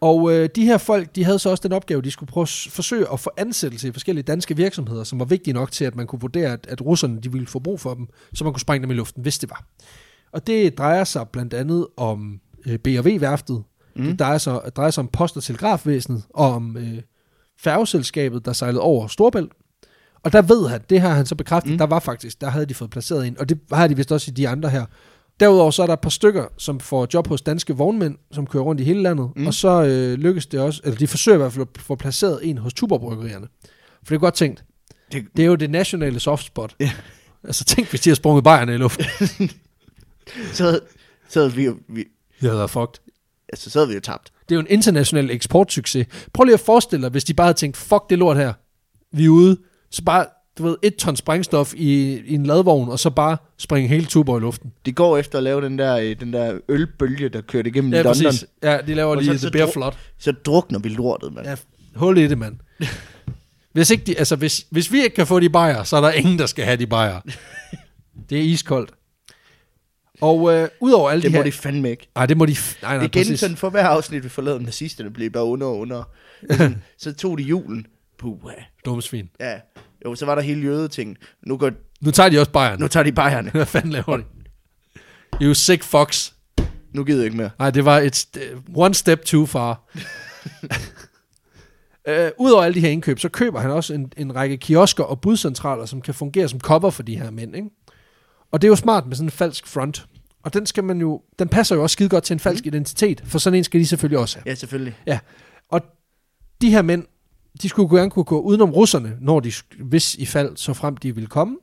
Og øh, de her folk, de havde så også den opgave, de skulle prøve at forsøge at få ansættelse i forskellige danske virksomheder, som var vigtige nok til, at man kunne vurdere, at, at russerne de ville få brug for dem, så man kunne sprænge dem i luften, hvis det var. Og det drejer sig blandt andet om øh, B&V-værftet, mm. det drejer sig, drejer sig om post- og telegrafvæsenet, og om øh, færgeselskabet, der sejlede over Storbælt. Og der ved han, det har han så bekræftet, mm. der var faktisk, der havde de fået placeret en, og det har de vist også i de andre her. Derudover så er der et par stykker, som får job hos danske vognmænd, som kører rundt i hele landet, mm. og så øh, lykkes det også, eller de forsøger i hvert fald at få placeret en hos Tuberbryggerierne. For det er godt tænkt. Det- Det er jo det nationale softspot. Ja. Altså tænk, hvis de har sprunget bajerne i luften. Så, så havde vi jo, vi, Det havde fucked. altså, så havde vi jo tabt. Det er jo en international eksportsucces. Prøv lige at forestille dig, hvis de bare havde tænkt, fuck det lort her, vi er ude, så bare, du ved, et ton sprængstof i, i en ladvogn, og så bare springe hele Tuborg i luften. De går efter at lave den der, øh, den der ølbølge, der kørte igennem Ja, London. præcis. Ja, de laver Og lige så- Bear dro- Flood. Så drukner vi lortet, mand. Ja, hul i det, mand. Hvis, ikke de, altså, hvis, hvis vi ikke kan få de bajer, så er der ingen, der skal have de bajer. Det er iskoldt. Og øh, udover alle det de må her... de fandme ikke. Nej, det må de... Nej, nej, Igen, præcis. sådan for hver afsnit, vi forlader nazisterne, bliver bare under og under. Så tog de julen. Puh, Dumme svin. ja. Jo, så var der hele jødetingen. Nu, går, Nu tager de også bajerne. nu tager de bajerne. Hvad fanden laver de? You sick fox. Nu gider jeg ikke mere. Nej, det var et st- one step too far. Uh, Udover alle de her indkøb, så køber han også en, en række kiosker og budcentraler, som kan fungere som cover for de her mænd. Ikke? Og det er jo smart med sådan en falsk front. Og den skal man jo, den passer jo også skide godt til en falsk mm. identitet, for sådan en skal de selvfølgelig også have. Ja, selvfølgelig. Ja. Og de her mænd, de skulle gerne kunne gå udenom russerne, når de, hvis i fald, så frem de ville komme.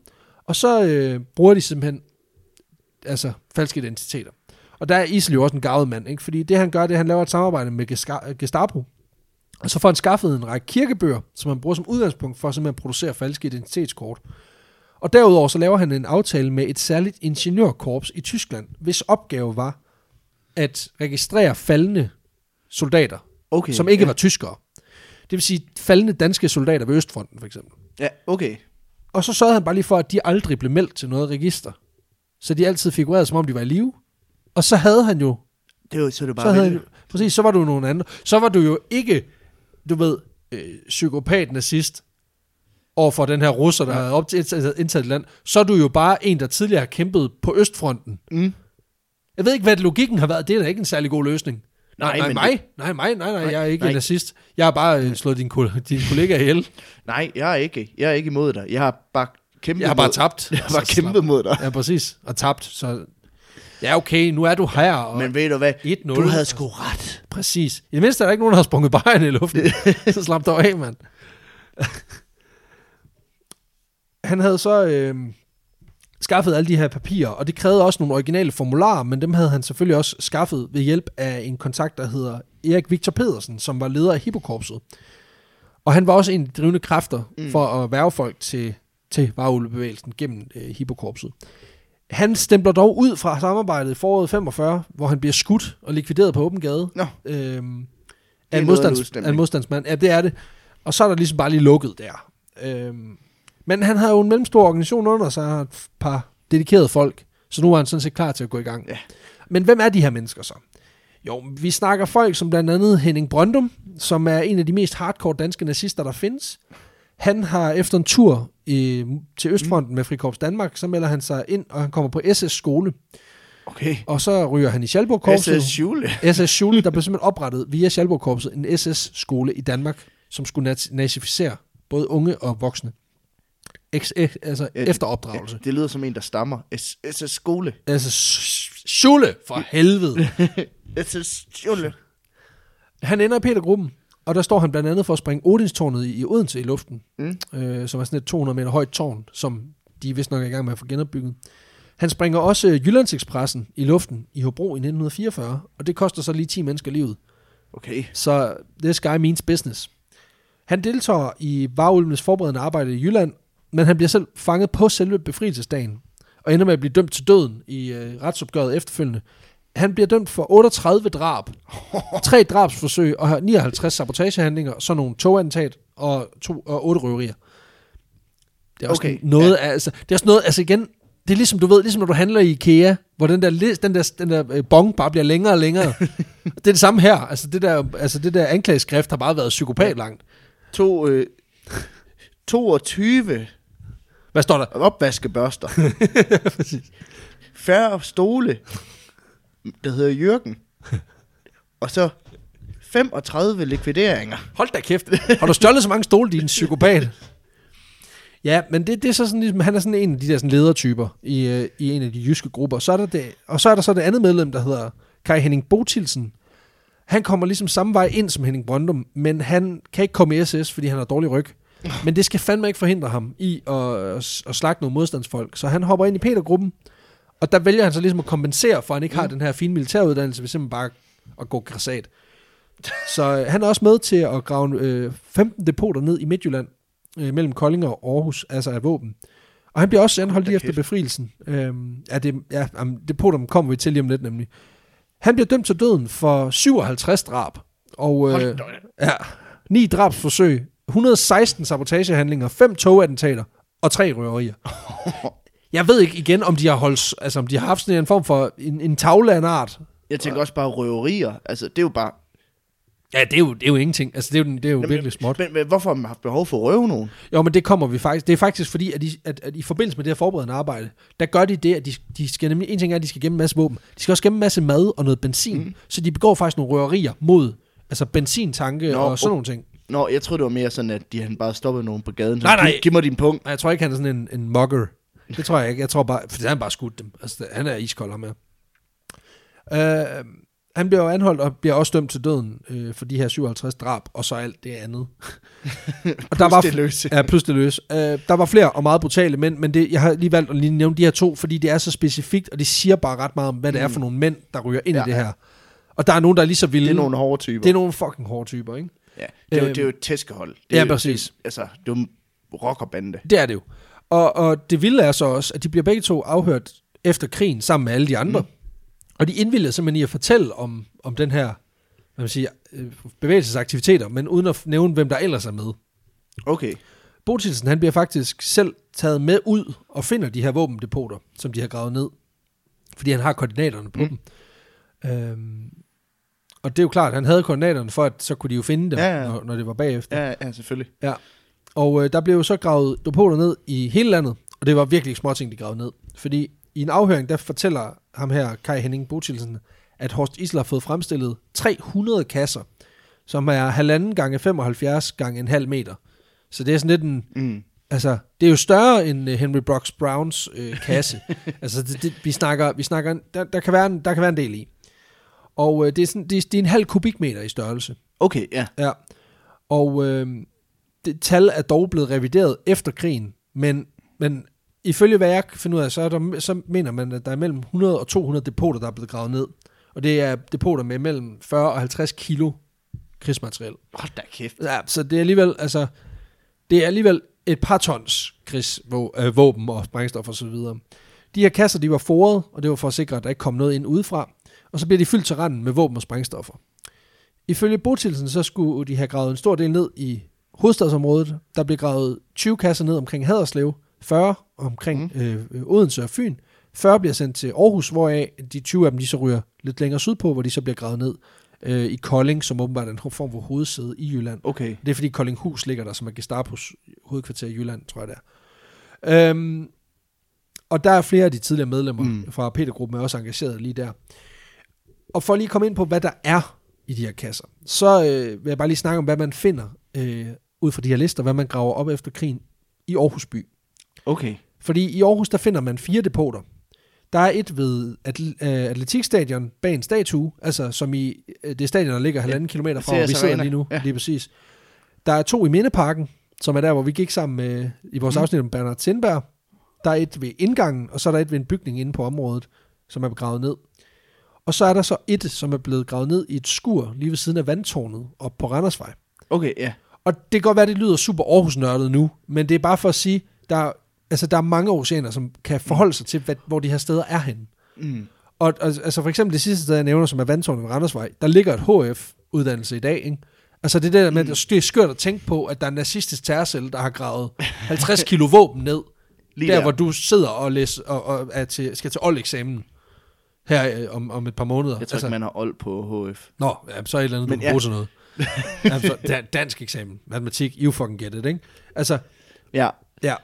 Og så øh, bruger de simpelthen altså falske identiteter. Og der er Isel jo også en gavet mand, ikke? fordi det han gør, det er, at han laver et samarbejde med Gesta- Gestapo. Og så får han skaffet en række kirkebøger, som han bruger som udgangspunkt for simpelthen at producere falske identitetskort. Og derudover så laver han en aftale med et særligt ingeniørkorps i Tyskland, hvis opgave var at registrere faldende soldater, Okay. som ikke ja. var tyskere. Det vil sige faldende danske soldater ved Østfronten for eksempel. Ja, okay. Og så sørgede han bare lige for, at de aldrig blev meldt til noget register. Så de altid figurerede, som om de var i live. Og så havde han jo, Det var, så det bare så havde han, præcis, så var du nogen andre. Så var du jo ikke, du ved, øh, psykopat nazist over for den her russer, der ja. havde op til indtaget indtaget et land. Så er du jo bare en, der tidligere har kæmpet på Østfronten. Mm. Jeg ved ikke, hvad logikken har været. Det er da ikke en særlig god løsning. Nej, nej, men mig? Nej, mig? Nej, nej, jeg er ikke nej. nazist. Jeg har bare øh, slået din, ko- din kollega ihjel. Nej, jeg er ikke. Jeg er ikke imod dig. Jeg har bare kæmpet Jeg har bare mod, tabt. Jeg har bare kæmpet mod dig. Ja, præcis. Og tabt. Så ja, okay, nu er du her. Og Men ved du hvad? 1-0. Du havde sgu ret. Præcis. I det mindste er der ikke nogen, der har sprunget bajerne i luften. så slap dog af, mand. Han havde så øh, skaffet alle de her papirer, og det krævede også nogle originale formularer, men dem havde han selvfølgelig også skaffet ved hjælp af en kontakt, der hedder Erik Victor Pedersen, som var leder af Hippokorpset. Og han var også en af de drivende kræfter mm. for at værve folk til, til varulvebevægelsen gennem øh, Hippokorpset. Han stempler dog ud fra samarbejdet i foråret 45, hvor han bliver skudt og likvideret på åben gade. Nå, Øhm, af, en modstands, af en modstandsmand. Ja, det er det. Og så er der ligesom bare lige lukket der. Øhm, men han havde jo en mellemstor organisation under sig, og et par dedikerede folk, så nu er han sådan set klar til at gå i gang. Ja. Men hvem er de her mennesker så? Jo, vi snakker folk som blandt andet Henning Brøndum, som er en af de mest hardcore danske nazister, der findes. Han har efter en tur i, til Østfronten med Frikorps Danmark, så melder han sig ind, og han kommer på SS skole. okay. Og så ryger han i Schalburg-korpset. SS Schule. SS Schule, der blev simpelthen oprettet via Schalburg-korpset, en SS-skole i Danmark, som skulle nazificere både unge og voksne. Ex- e- altså Ja, efter opdragelse. Ja, det lyder som en, der stammer. SS Skole. Altså, sch- Schule, for helvede. SS Schule. Han ender i Petergruppen, og der står han blandt andet for at springe Odinstårnet i, i Odense i luften, Mm. øh, som er sådan et 200 meter højt tårn, som de vist nok er i gang med at få genopbygget. Han springer også Jyllandsekspressen i luften i Hobro i 1944, og det koster så lige 10 mennesker livet. Okay. Så this guy means business. Han deltager i varulvenes forberedende arbejde i Jylland, men han bliver selv fanget på selve befrielsesdagen, og ender med at blive dømt til døden i øh, retsopgøret efterfølgende han bliver dømt for 38 drab, tre drabsforsøg og har 59 sabotagehandlinger, så nogle togattentat og, to, og otte røverier. Det er også Okay, noget, ja. altså, det er også noget, altså igen, det er ligesom, du ved, ligesom når du handler i IKEA, hvor den der, den der, den der øh, bong bare bliver længere og længere. det er det samme her. Altså det der, altså det der anklageskrift har bare været psykopat langt. To, øh, 22 Hvad står der? opvaskebørster. Færre stole, der hedder Jørgen. Og så 35 likvideringer. Hold da kæft. Har du stjålet så mange stole, din psykopat? Ja, men det, det er så sådan, ligesom, han er sådan en af de der sådan ledertyper i, øh, i en af de jyske grupper. Så er der det, og så er der så det andet medlem, der hedder Kai Henning Botilsen. Han kommer ligesom samme vej ind som Henning Brøndum, men han kan ikke komme i SS, fordi han har dårlig ryg. Men det skal fandme ikke forhindre ham i at, at, at slagte nogle modstandsfolk. Så han hopper ind i Peter-gruppen, og der vælger han så ligesom at kompensere for, at han ikke har den her fine militæruddannelse, ved simpelthen bare at gå græsat. Så øh, han er også med til at grave øh, 15 depoter ned i Midtjylland, øh, mellem Kolding og Aarhus, altså af våben. Og han bliver også anholdt lige efter befrielsen. Øhm, ja, det, ja, jamen, depoter kommer vi til lige om lidt nemlig. Han bliver dømt til døden for 57 drab. Og øh, ja, 9 drabsforsøg, 116 sabotagehandlinger, 5 togattentater og 3 røverier. Jeg ved ikke igen, om de har holdt, altså om de har haft sådan en form for en, en tavle af en art. Jeg tænker også bare røverier. Altså, det er jo bare... Ja, det er jo, det er jo ingenting. Altså, det er jo, det er jo virkelig småt. Men, men hvorfor har man haft behov for at røve nogen? Jo, men det kommer vi faktisk. Det er faktisk fordi, at, de, at, at i forbindelse med det her forberedende arbejde, der gør de det, at de, de skal nemlig, en ting er, at de skal gemme en masse våben. De skal også gemme en masse mad og noget benzin. Mm. Så de begår faktisk nogle røverier mod altså benzintanke Nå, og sådan nogle ting. Nå, jeg troede, det var mere sådan, at de han bare stoppede nogen på gaden. Så Nej, nej. Giv, giv mig din punkt. Nej, jeg tror ikke, han er sådan en, en mugger. Det tror jeg ikke. Jeg tror bare, for han bare skudt dem. Altså, det- han er iskold ham her. Uh, han bliver jo anholdt og bliver også dømt til døden øh, for de her 57 drab, og så alt det andet. og der var, det løse. Ja, plus det løs. Uh, der var flere og meget brutale mænd, men det, jeg har lige valgt at lige nævne de her to, fordi det er så specifikt, og det siger bare ret meget om, hvad det er for nogle mænd, der ryger ind Ja, i det her. Og der er nogen, der er lige så vilde. Det er nogle hårde typer. det er nogle fucking hårde typer, ikke? Ja, det, er jo, Øhm, det er jo et tæskehold. Det ja, er jo, præcis. Det, altså, det er jo rockerbande. Det er det jo. Og, og det vilde er så også, at de bliver begge to afhørt efter krigen sammen med alle de andre. Mm. Og de indvilder simpelthen i at fortælle om, om den her hvad man siger, øh, bevægelsesaktiviteter, men uden at nævne, hvem der ellers er med. Okay. Botilsen, han bliver faktisk selv taget med ud og finder de her våbendepoter, som de har gravet ned. Fordi han har koordinaterne på mm. dem. Øhm, og det er jo klart, han havde koordinaterne for, at så kunne de jo finde dem, Ja, ja. Når, når det var bagefter. Ja, ja, selvfølgelig. Ja. Og øh, der blev jo så gravet depoter ned i hele landet, og det var virkelig små ting, de gravede ned. Fordi i en afhøring, der fortæller ham her, Kai Henning Botilsen, at Horst Isler har fået fremstillet 300 kasser, som er halvanden gange 75 gange en halv meter. Så det er sådan lidt en, Mm. altså, det er jo større end øh, Henry Brooks Browns øh, kasse. altså, det, det, vi snakker, vi snakker der, der, kan være en, der kan være en del i. Og øh, det, er sådan, det, er, det er en halv kubikmeter i størrelse. Okay, ja. Ja. Og øh, det tal er dog blevet revideret efter krigen, men, men ifølge hvad jeg kan finde ud af, så, er der, så mener man, at der er mellem 100 og 200 depoter, der er blevet gravet ned. Og det er depoter med mellem 40 og 50 kilo krigsmateriel. Hold da kæft. Ja, så det er alligevel, altså, det er alligevel et par tons krigsvåben og sprængstof og så videre. De her kasser, de var foret, og det var for at sikre, at der ikke kom noget ind udefra. Og så bliver de fyldt til randen med våben og sprængstoffer. Ifølge Botilsen, så skulle de have gravet en stor del ned i hovedstadsområdet. Der blev gravet 20 kasser ned omkring Haderslev, 40 omkring mm. øh, Odense og Fyn. 40 bliver sendt til Aarhus, hvoraf de 20 af dem de så ryger lidt længere sydpå, hvor de så bliver gravet ned øh, i Kolding, som åbenbart er en form for hovedsæde i Jylland. Okay. Det er fordi Koldinghus ligger der, som er Gestapos hovedkvarter i Jylland, tror jeg det er. Øhm, og der er flere af de tidligere medlemmer mm. Mm. fra Petergruppen er også engageret lige der. Og for lige at komme ind på, hvad der er i de her kasser, så øh, vil jeg bare lige snakke om, hvad man finder øh, ud fra de her lister, hvad man graver op efter krigen i Aarhus by. Okay. Fordi i Aarhus, der finder man fire depoter. Der er et ved atl- øh, atletikstadion bag en statue, altså som i øh, det stadion, der ligger halvanden kilometer fra, hvor vi sidder lige nu, Ja. lige præcis. Der er to i Mindeparken, som er der, hvor vi gik sammen med, i vores mm. Afsnit om Bernard Sindberg. Der er et ved indgangen, og så er der et ved en bygning inde på området, som er gravet ned. Og så er der så et, som er blevet gravet ned i et skur lige ved siden af vandtårnet op på Randersvej. Okay, ja. Og det kan godt være, det lyder super Aarhus-nørdet nu, men det er bare for at sige, der er, altså, der er mange oceaner, som kan forholde sig til, hvad, hvor de her steder er henne. Mm. Og, og altså for eksempel det sidste sted, jeg nævner, som er Vandtårnet ved Randersvej, der ligger et HF-uddannelse i dag, ikke? Altså det der med, mm. det er skørt at tænke på, at der er en nazistisk terrorcelle, der har gravet 50 kilo våben ned, Lige der, der. hvor du sidder og, læser, og, og er til, skal til old-eksamen her øh, om, om et par måneder. Jeg tror ikke, man har old på HF. Nå, ja, så er et eller andet, Men du ja. kan bruge til noget. altså, da, dansk eksamen, matematik, you fucking get it, ikke? Altså, Ja. ja.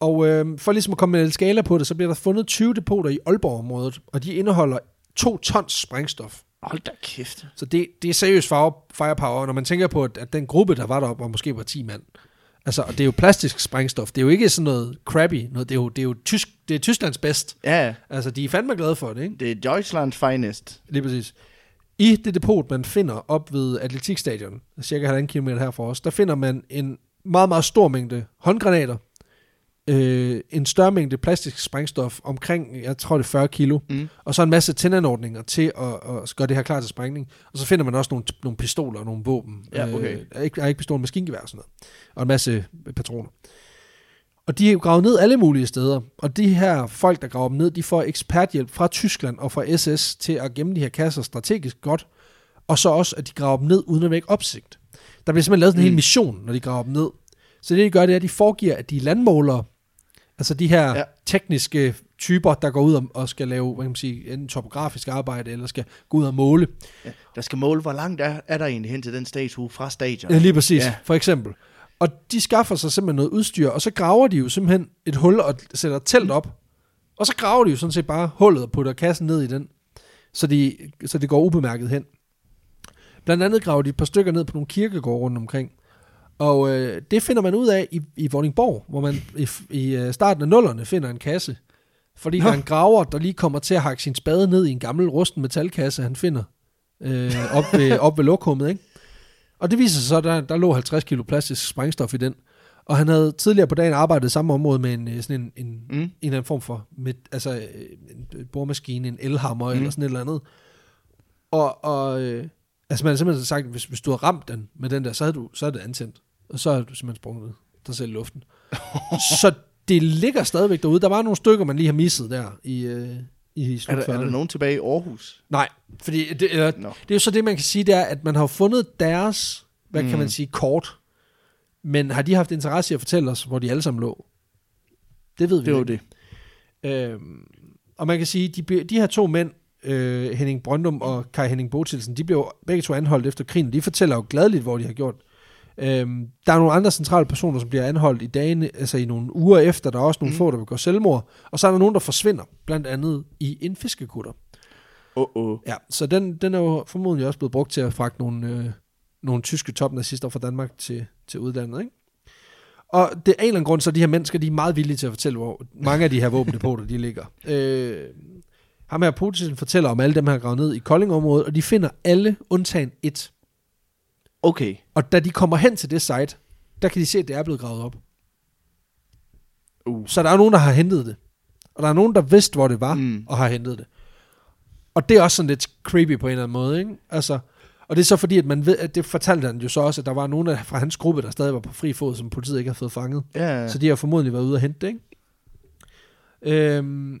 Og øh, for ligesom at komme med en skala på det, så bliver der fundet 20 depoter i Aalborg-området, og de indeholder 2 tons sprængstof. Hold da kæft. Så det, det er seriøst fire, firepower, når man tænker på, at, at den gruppe, der var deroppe, var måske var 10 mand. Altså, og det er jo plastisk sprængstof. Det er jo ikke sådan noget crappy. Noget. Det er jo, det er jo tysk, det er Tysklands bedst. Ja. Altså, de er fandme glade for det, ikke? det er Deutschlands finest. Lige præcis. I det depot, man finder op ved atletikstadion, cirka 1,5 km herfra os, der finder man en meget, meget stor mængde håndgranater, øh, en større mængde plastisk sprængstof, omkring, jeg tror det er 40 kilo, Mm. og så en masse tændanordninger til at, at gøre det her klar til sprængning. Og så finder man også nogle, nogle pistoler og nogle våben. Ja, okay. Øh, ikke, ikke pistoler, maskingevær og sådan noget. Og en masse patroner. Og de er jo gravet ned alle mulige steder. Og de her folk, der graver dem ned, de får eksperthjælp fra Tyskland og fra SS til at gemme de her kasser strategisk godt. Og så også, at de graver dem ned uden at vække opsigt. Der bliver simpelthen lavet sådan en Mm. hel mission, når de graver dem ned. Så det, de gør, det er, at de foregiver, at de er landmålere. Altså de her Ja. tekniske typer, der går ud og, og skal lave, hvad kan man sige, enten topografisk arbejde, eller skal gå ud og måle. Ja. Der skal måle, hvor langt er, er der egentlig hen til den statue fra stadion. Ja, lige præcis, Ja. ja. for eksempel. Og de skaffer sig simpelthen noget udstyr, og så graver de jo simpelthen et hul og sætter et telt op. Og så graver de jo sådan set bare hullet og putter kassen ned i den, så de, så det går ubemærket hen. Blandt andet graver de et par stykker ned på nogle kirkegårde rundt omkring. Og øh, det finder man ud af i, i Vordingborg, hvor man i, i øh, starten af nullerne finder en kasse. Fordi Nå. der er en graver, der lige kommer til at hakke sin spade ned i en gammel rusten metalkasse, han finder øh, op, ved, op ved lokummet, ikke? Og det viser sig så, at der, der lå 50 kilo plastisk sprængstof i den. Og han havde tidligere på dagen arbejdet i samme område med en, øh, sådan en, en, Mm. en eller anden form for med, altså, øh, en boremaskine, en elhammer mm. Eller sådan et eller andet. Og, og øh, altså man har simpelthen sagt, hvis, hvis du havde ramt den med den der, så havde du så havde det antændt. Og så havde du simpelthen sprunget dig selv i luften. så det ligger stadigvæk derude. Der var nogle stykker, man lige har misset der i, øh, i Er, der, er der nogen tilbage i Aarhus? Nej, fordi det, eller, Nå. det er jo så det, man kan sige, det er, at man har fundet deres, hvad mm. kan Mm. man sige, kort. Men har de haft interesse i at fortælle os, hvor de alle sammen lå? Det ved vi Det var ikke. det. Øhm, og man kan sige, de, de her to mænd, øh, Henning Brøndum og Kai Henning Botilsen, de blev begge to anholdt efter krigen. De fortæller jo gladeligt, hvor de har gjort. Øhm, der er nogle andre centrale personer, som bliver anholdt i dagene, altså i nogle uger efter. Der er også nogle Mm. få, der begår selvmord. Og så er der nogen, der forsvinder, blandt andet i en fiskekutter. Oh. Ja, så den, den er jo formodentlig også blevet brugt til at fragte nogle, øh, nogle tyske topnazister fra Danmark til, til udlandet, ikke? Og det er en eller anden grund, så de her mennesker, de er meget villige til at fortælle, hvor mange af de her våbendepoter, de ligger. Øh, ham her Putin fortæller om alle dem, har gravet ned i Koldingområdet, og de finder alle undtagen et. Okay. Og da de kommer hen til det site, der kan de se, at det er blevet gravet op. Uh. Så der er nogen, der har hentet det. Og der er nogen, der vidste, hvor det var, Mm. og har hentet det. Og det er også sådan lidt creepy på en eller anden måde, ikke? Altså, og det er så fordi, at man ved, at det fortalte han jo så også, at der var nogen af, fra hans gruppe, der stadig var på fri fod, som politiet ikke havde fået fanget. Ja. Så de har formodentlig været ude og hente det, ikke? Øhm,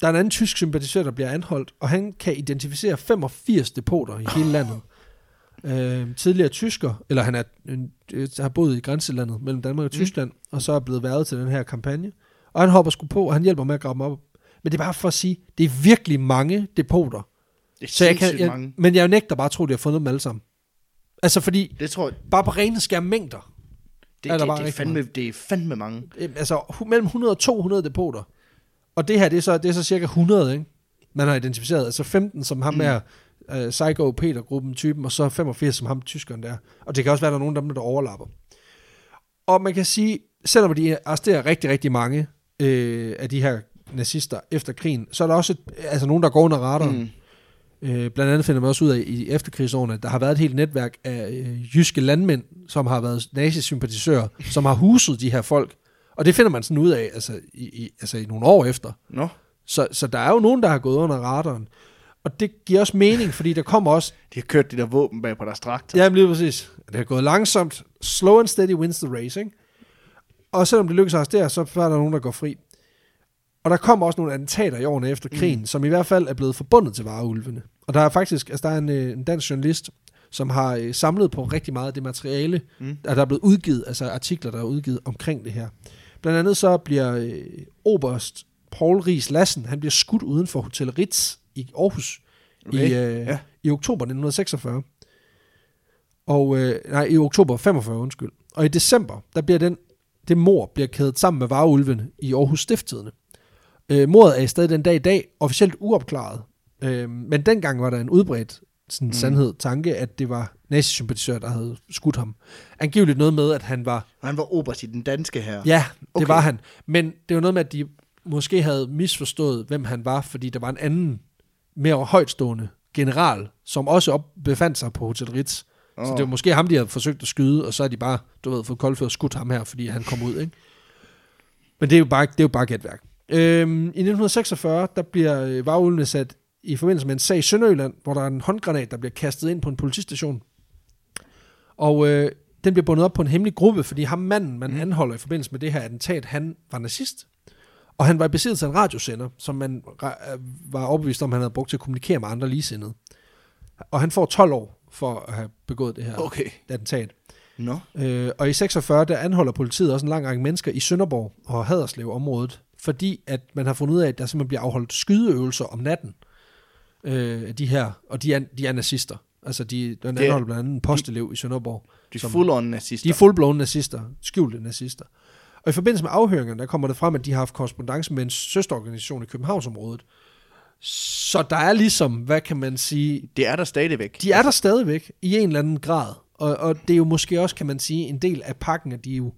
der er en anden tysk sympatisør, der bliver anholdt, og han kan identificere 85 depoter i hele landet. Øhm, tidligere tysker, eller han er, en, øh, har boet i grænselandet mellem Danmark og Mm. Tyskland, og så er blevet været til den her kampagne. Og han hopper sgu på, og han hjælper med at grave dem op. Men det er bare for at sige, det er virkelig mange depoter. det er Så jeg kan, jeg, mange. men jeg nægter bare at tro, at de har fundet dem alle sammen. Altså fordi, Det tror jeg, bare på rene skær mængder, det, Er det, bare det, er fandme, det er fandme mange. Øh, altså mellem 100 og 200 depoter. Og det her, det er så, det er så cirka 100, ikke? Man har identificeret. Altså 15 som ham Mm. mm. Uh, Psycho Peter-gruppen typen, og så 85 som ham tyskeren der. Og det kan også være, at der er nogen af dem, der overlapper. Og man kan sige, selvom de arresterer rigtig, rigtig mange øh, af de her nazister efter krigen, så er der også et, altså nogen, der går under radaren. Mm. Øh, blandt andet finder man også ud af i efterkrigsårene, at der har været et helt netværk af øh, jyske landmænd, som har været nazisympatisører, som har huset de her folk. Og det finder man sådan ud af altså, i, i, altså i nogle år efter. Nå, Så, så der er jo nogen, der har gået under radaren. Og det giver også mening, fordi der kommer også... de har kørt de der våben bag på deres traktor. Ja, lige præcis. Det har gået langsomt. Slow and steady wins the race, ikke? Og selvom det lykkes at arrestere, så er der nogen, der går fri. Og der kommer også nogle attentater i årene efter krigen, mm. som i hvert fald er blevet forbundet til vareulvene. Og der er faktisk, altså der er en, øh, en dansk journalist, som har øh, samlet på rigtig meget af det materiale, mm. der er blevet udgivet, altså artikler, der er udgivet omkring det her. Blandt andet så bliver øh, Oberst Paul Ries Lassen, han bliver skudt uden for Hotel Ritz i Aarhus okay. i, øh, ja. i oktober 1946. Og, øh, nej, i oktober 45, undskyld. Og i december, der bliver den, det mor bliver kædet sammen med vareulven i Aarhus Stifttidene. Øh, mordet er i stedet den dag i dag officielt uopklaret. Øh, men dengang var der en udbredt sådan mm. sandhed, tanke, at det var nazisympatisører, der havde skudt ham. Angiveligt noget med, at han var... Han var oberst i den danske her. Ja, det okay. var han. Men det var noget med, at de måske havde misforstået, hvem han var, fordi der var en anden, mere højtstående general, som også op befandt sig på Hotel Ritz. Oh. Så det var måske ham, de havde forsøgt at skyde, og så er de bare, du ved, fået koldført skudt ham her, fordi han kom ud, ikke? Men det er jo bare, det er jo bare gætværk. Øhm, I 1946, der bliver øh, varulvene sat i forbindelse med en sag i Sønderjylland, hvor der er en håndgranat, der bliver kastet ind på en politistation. Og øh, den bliver bundet op på en hemmelig gruppe, fordi ham manden, man mm. anholder i forbindelse med det her attentat, han var nazist. Og han var i besiddelse af en radiosender, som man øh, var overbevist om, han havde brugt til at kommunikere med andre ligesindede. Og han får 12 år for at have begået det her okay. attentat. No. Øh, og i 46, der anholder politiet også en lang række mennesker i Sønderborg og Haderslev området, fordi at man har fundet ud af, at der simpelthen bliver afholdt skydeøvelser om natten øh, de her, og de er, de er nazister. Altså, de, den anholder blandt andet en postelev i Sønderborg. De er full-on nazister. De er fuldblående nazister, skjulte nazister. Og i forbindelse med afhøringerne, der kommer det frem, at de har haft korrespondence med en søsterorganisation i Københavnsområdet. Så der er ligesom, hvad kan man sige... Det er der stadigvæk. De er der stadigvæk, i en eller anden grad. Og, og det er jo måske også, kan man sige, en del af pakken, at de jo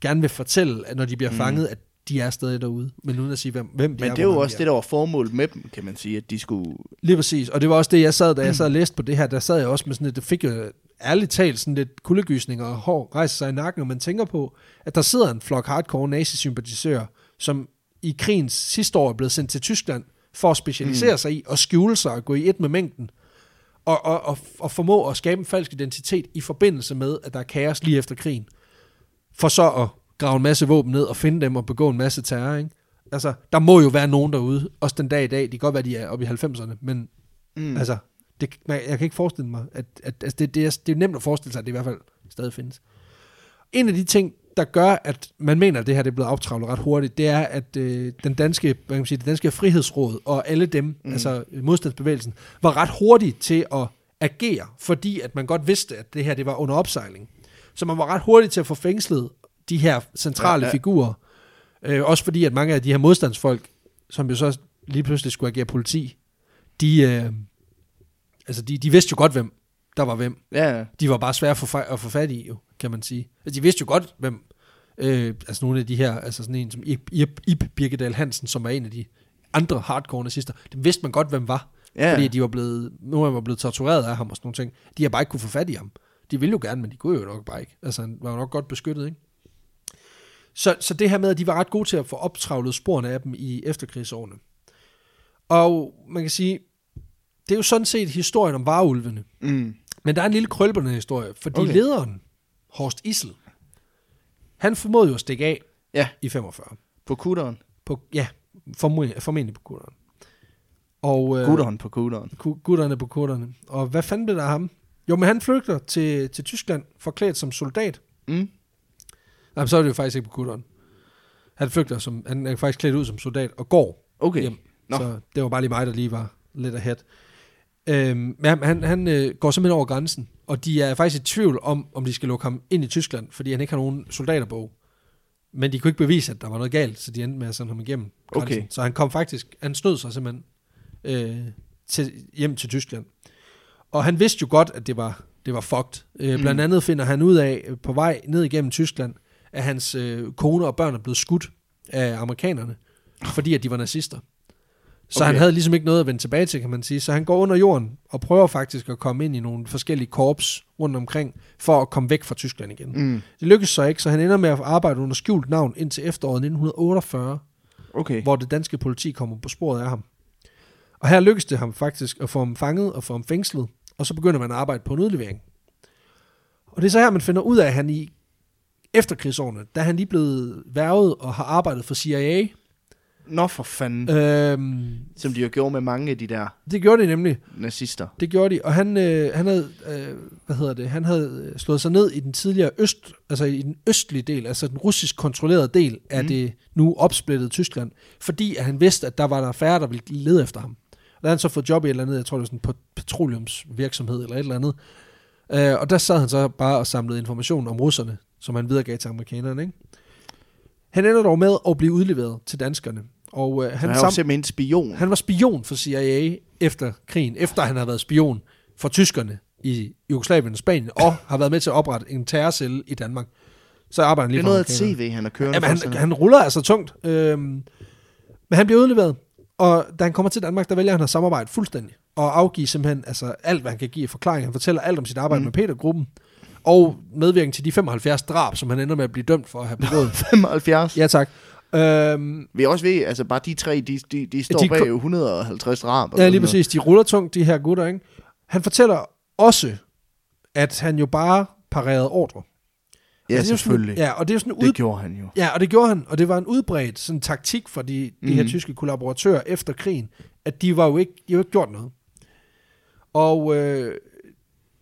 gerne vil fortælle, at når de bliver mm. fanget, at de er stadig derude, men uden at sige, hvem, hvem de Men er, det er jo også det, der var formålet med dem, kan man sige, at de skulle... Lige præcis, og det var også det, jeg sad, da jeg sad og læste på det her, der sad jeg også med sådan lidt, det fik jo ærligt talt sådan lidt kuldegysninger og hår rejser sig i nakken, og man tænker på, at der sidder en flok hardcore nazisympatisører, som i krigens sidste år er blevet sendt til Tyskland, for at specialisere mm. sig i og skjule sig og gå i et med mængden, og, og, og, og formå at skabe en falsk identitet i forbindelse med, at der er kaos lige efter krigen, for så at grave en masse våben ned og finde dem og begå en masse terror, ikke? Altså, der må jo være nogen derude, også den dag i dag, det kan godt være, de er oppe i 90'erne, men mm. altså, det, jeg kan ikke forestille mig, at, at altså det, det, er, det er nemt at forestille sig, at det i hvert fald stadig findes. En af de ting, der gør, at man mener, at det her det er blevet optravlet ret hurtigt, det er, at øh, den danske, hvad kan man sige, det danske frihedsråd og alle dem, mm. altså modstandsbevægelsen, var ret hurtige til at agere, fordi at man godt vidste, at det her det var under opsejling. Så man var ret hurtig til at få fængslet de her centrale ja, ja. figurer. Øh, også fordi, at mange af de her modstandsfolk, som jo så lige pludselig skulle agere politi, de, øh, altså de, de vidste jo godt, hvem der var hvem. Ja. De var bare svære at få, at få fat i, jo, kan man sige. Altså, de vidste jo godt, hvem, øh, altså nogle af de her, altså sådan en som Ip, Ip, Ip Birkedal Hansen, som var en af de andre hardcore nazister, dem vidste man godt, hvem var. Ja. Fordi de var blevet, nogle af dem var blevet tortureret af ham og sådan nogle ting. De har bare ikke kunne få fat i ham. De ville jo gerne, men de kunne jo nok bare ikke. Altså, han var jo nok godt beskyttet, ikke? Så, så det her med, at de var ret gode til at få optravlet sporene af dem i efterkrigsårene. Og man kan sige, det er jo sådan set historien om vareulvene. Mm. Men der er en lille krølberne historie, fordi okay. lederen, Horst Issel, han formåede jo at stikke af ja. i 45. På kutteren? På, ja, formentlig, formentlig på kutteren. Og, øh, på kutteren. Gutterne på kutterne. Og hvad fanden blev der af ham? Jo, men han flygter til, til Tyskland, forklædt som soldat. Mm. Nej, så er det jo faktisk ikke på kutteren. Han flygter som, han er faktisk klædt ud som soldat og går okay. hjem. Nå. Så det var bare lige mig, der lige var lidt ahead. Øhm, men han, han øh, går simpelthen over grænsen, og de er faktisk i tvivl om, om de skal lukke ham ind i Tyskland, fordi han ikke har nogen soldaterbog. Men de kunne ikke bevise, at der var noget galt, så de endte med at sende ham igennem grænsen. Okay. Så han kom faktisk, han snød sig simpelthen øh, til, hjem til Tyskland. Og han vidste jo godt, at det var, det var fucked. Øh, mm. Blandt andet finder han ud af, øh, på vej ned igennem Tyskland, at hans øh, kone og børn er blevet skudt af amerikanerne, fordi at de var nazister. Så okay. han havde ligesom ikke noget at vende tilbage til, kan man sige. Så han går under jorden og prøver faktisk at komme ind i nogle forskellige korps rundt omkring, for at komme væk fra Tyskland igen. Mm. Det lykkes så ikke, så han ender med at arbejde under skjult navn indtil efteråret 1948, okay. hvor det danske politi kommer på sporet af ham. Og her lykkes det ham faktisk at få ham fanget og få ham fængslet, og så begynder man at arbejde på en udlevering. Og det er så her, man finder ud af, at han i efterkrigsårene, da han lige blevet værvet og har arbejdet for CIA, Nå for fanden. Øhm, Som de jo gjorde med mange af de der det gjorde de nemlig. nazister. Det gjorde de, og han, øh, han havde, øh, hvad hedder det, han havde øh, slået sig ned i den tidligere øst, altså i den østlige del, altså den russisk kontrollerede del af Mm. det nu opsplittede Tyskland, fordi at han vidste, at der var der færre, der ville lede efter ham. Og der havde han så fået job i et eller andet, jeg tror det var sådan en petroleumsvirksomhed eller et eller andet. Øh, og der sad han så bare og samlede information om russerne, som han videregav til amerikanerne. Ikke? Han ender dog med at blive udleveret til danskerne. Og øh, Han, han, var sam- simpelthen spion. han var spion for CIA efter krigen, efter han havde været spion for tyskerne i Jugoslavien og Spanien, og har været med til at oprette en terrorcelle i Danmark. Så arbejder han det lige er for noget af. CV, han har kørende Jamen, han, han ruller altså tungt. Øhm, men han bliver udleveret, og da han kommer til Danmark, der vælger han at samarbejde fuldstændig, og afgive simpelthen altså, alt, hvad han kan give i forklaring. Han fortæller alt om sit arbejde mm. med Peter-gruppen, og medvirken til de 75 drab, som han ender med at blive dømt for at have begået. 75. ja, tak. Øhm, Vi også ved, altså bare de tre, de, de, de står De bag ko- 150 drab. og Ja, lige præcis. De ruller tungt, de her gutter, ikke? Han fortæller også, at han jo bare parerede ordre. Ja, Altså, det jo sådan- selvfølgelig. Ja, og det er sådan ud... Det gjorde han jo. Ja, og det gjorde han, og det var en udbredt sådan, taktik for de, de her Mhm. tyske kollaboratører efter krigen, at de var jo ikke, de jo ikke gjort noget. Og øh,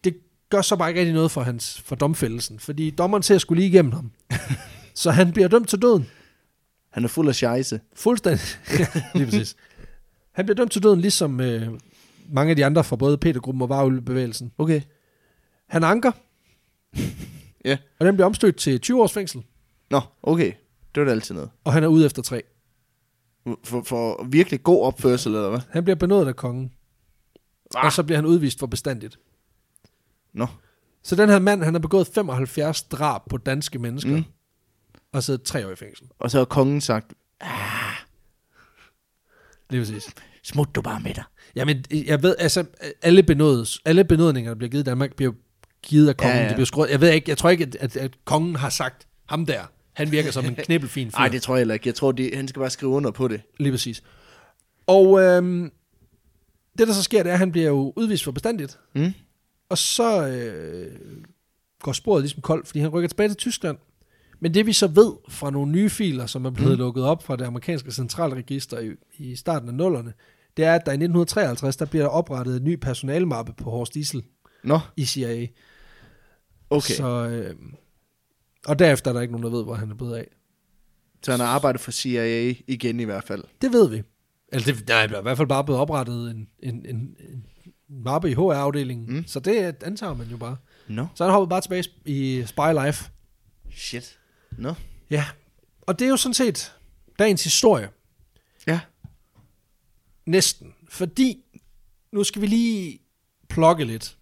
det gør så bare ikke rigtig noget for hans for domfældelsen, fordi dommeren ser skulle lige igennem ham. så han bliver dømt til døden. Han er fuld af scheisse. Fuldstændig. lige præcis. Han bliver dømt til døden, ligesom øh, mange af de andre fra både Petergruppen og Varulbevægelsen. Okay. Han anker. Ja. Og den bliver omstødt til 20 års fængsel, Nå, okay. Det var da altid noget. og han er ude efter tre. For, for virkelig god opførsel, eller hvad? Han bliver benådet af kongen, Ah. og så bliver han udvist for bestandigt. Nå. Så den her mand, han har begået 75 drab på danske mennesker, Mm. Og siddet tre år i fængsel. Og så har kongen sagt, Lige præcis. smut du bare med dig. Jamen, jeg ved, altså, alle, benådes, alle benådninger, der bliver givet i Danmark, bliver givet af kongen. Ja, Ja. Det bliver skruet. Jeg ved ikke, jeg tror ikke, at, at, at kongen har sagt, ham der, han virker som en knibbelfin fyr. Nej, det tror jeg heller ikke. Jeg tror, det, han skal bare skrive under på det. Lige præcis. Og øhm, det, der så sker, det er, at han bliver jo udvist for bestandigt. Mm. Og så øh, går sporet ligesom koldt, fordi han rykker tilbage til Tyskland. Men det vi så ved fra nogle nye filer, som er blevet Mm. lukket op fra det amerikanske centralregister i, i starten af nullerne, det er, at der i 1953, der bliver der oprettet en ny personalmappe på Horst Diesel Nå, i CIA. okay. Så, øh, og derefter er der ikke nogen, der ved, hvor han er blevet af. så han har arbejdet for CIA igen i hvert fald. Det ved vi. Eller det, der er i hvert fald bare blevet oprettet en, en, en, en mappe i HR-afdelingen. Mm. Så det antager man jo bare. Nå. Så han hopper bare tilbage i Spy Life. Shit. Nå. Ja. Og det er jo sådan set dagens historie. Ja. Næsten. Fordi, nu skal vi lige plukke lidt.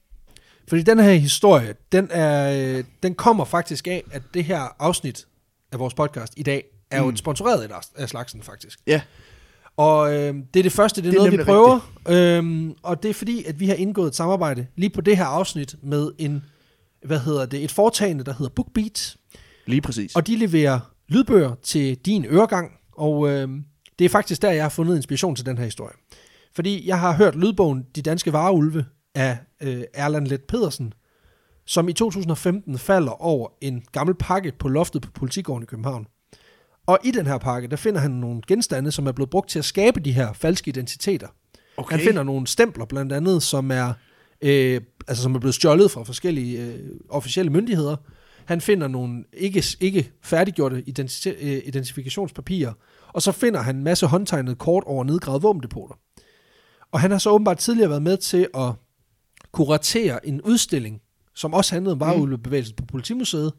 Fordi den her historie, den, er, øh, den kommer faktisk af, at det her afsnit af vores podcast i dag, er jo Mm. et sponsoreret af- slagsen faktisk. Ja. Og øh, det er det første, det er, Det er noget, vi prøver. Øhm, og det er fordi, at vi har indgået et samarbejde lige på det her afsnit med en, hvad hedder det, et foretagende, der hedder BookBeat. Lige præcis. Og de leverer lydbøger til din øregang, og øh, det er faktisk der, jeg har fundet inspiration til den her historie. Fordi jeg har hørt lydbogen De Danske Vareulve af øh, Erland Let Pedersen, som i 2015 falder over en gammel pakke på loftet på Politigården i København. Og i den her pakke, der finder han nogle genstande, som er blevet brugt til at skabe de her falske identiteter. okay. Han finder nogle stempler blandt andet, som er, øh, altså, som er blevet stjålet fra forskellige øh, officielle myndigheder. Han finder nogle ikke, ikke færdiggjorte identite, øh, identifikationspapirer, og så finder han en masse håndtegnede kort over nedgravede våbendepoter. Og han har så åbenbart tidligere været med til at kuratere en udstilling, som også handlede om vareulvebevægelsen på Politimuseet,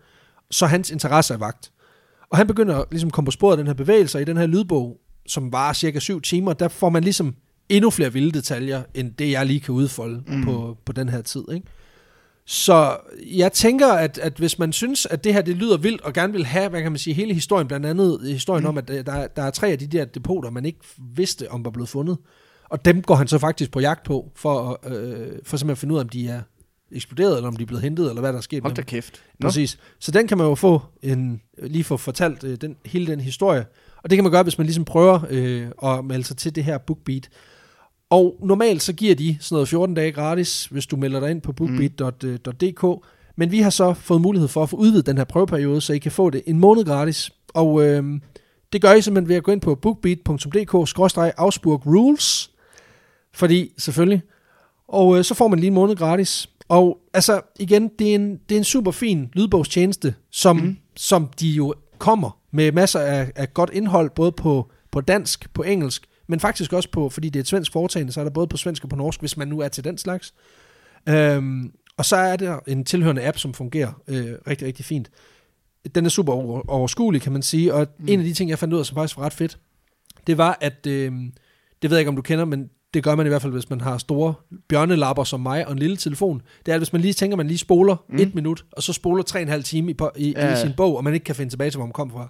så hans interesse er vagt. Og han begynder at ligesom komme på sporet af den her bevægelse, og i den her lydbog, som var cirka syv timer, der får man ligesom endnu flere vilde detaljer, end det jeg lige kan udfolde mm. på, på den her tid. Ikke? Så jeg tænker, at, at hvis man synes, at det her det lyder vildt, og gerne vil have, hvad kan man sige, hele historien, blandt andet historien mm. om, at øh, der, er- der er tre af de der depoter, man ikke vidste, om var blevet fundet. Og dem går han så faktisk på jagt på, for, øh, for simpelthen at finde ud af, om de er eksploderet, eller om de er blevet hentet, eller hvad der er sket Hold da kæft. Nå. Præcis. Så den kan man jo få en, lige få fortalt øh, den, hele den historie. Og det kan man gøre, hvis man ligesom prøver øh, at melde sig til det her BookBeat. Og normalt så giver de sådan noget 14 dage gratis, hvis du melder dig ind på bookbeat.dk. Men vi har så fået mulighed for at få udvidet den her prøveperiode, så I kan få det en måned gratis. Og øh, Det gør I simpelthen ved at gå ind på bookbeat.dk rules fordi selvfølgelig. Og øh, så får man lige en måned gratis. Og altså, igen, det er en, det er en super fin lydbogstjeneste, som, mm. som de jo kommer med masser af, af godt indhold, både på, på dansk, på engelsk, men faktisk også på, fordi det er et svensk foretagende, så er der både på svensk og på norsk, hvis man nu er til den slags. Øhm, og så er der en tilhørende app, som fungerer øh, rigtig, rigtig fint. Den er super over, overskuelig, kan man sige, og mm. en af de ting, jeg fandt ud af, som faktisk var ret fedt, det var, at, øh, det ved jeg ikke, om du kender, men det gør man i hvert fald, hvis man har store bjørnelapper som mig og en lille telefon, det er, at hvis man lige tænker, man lige spoler mm. et minut, og så spoler tre og en halv time i, i, ja. i sin bog, og man ikke kan finde tilbage til, hvor man kom fra.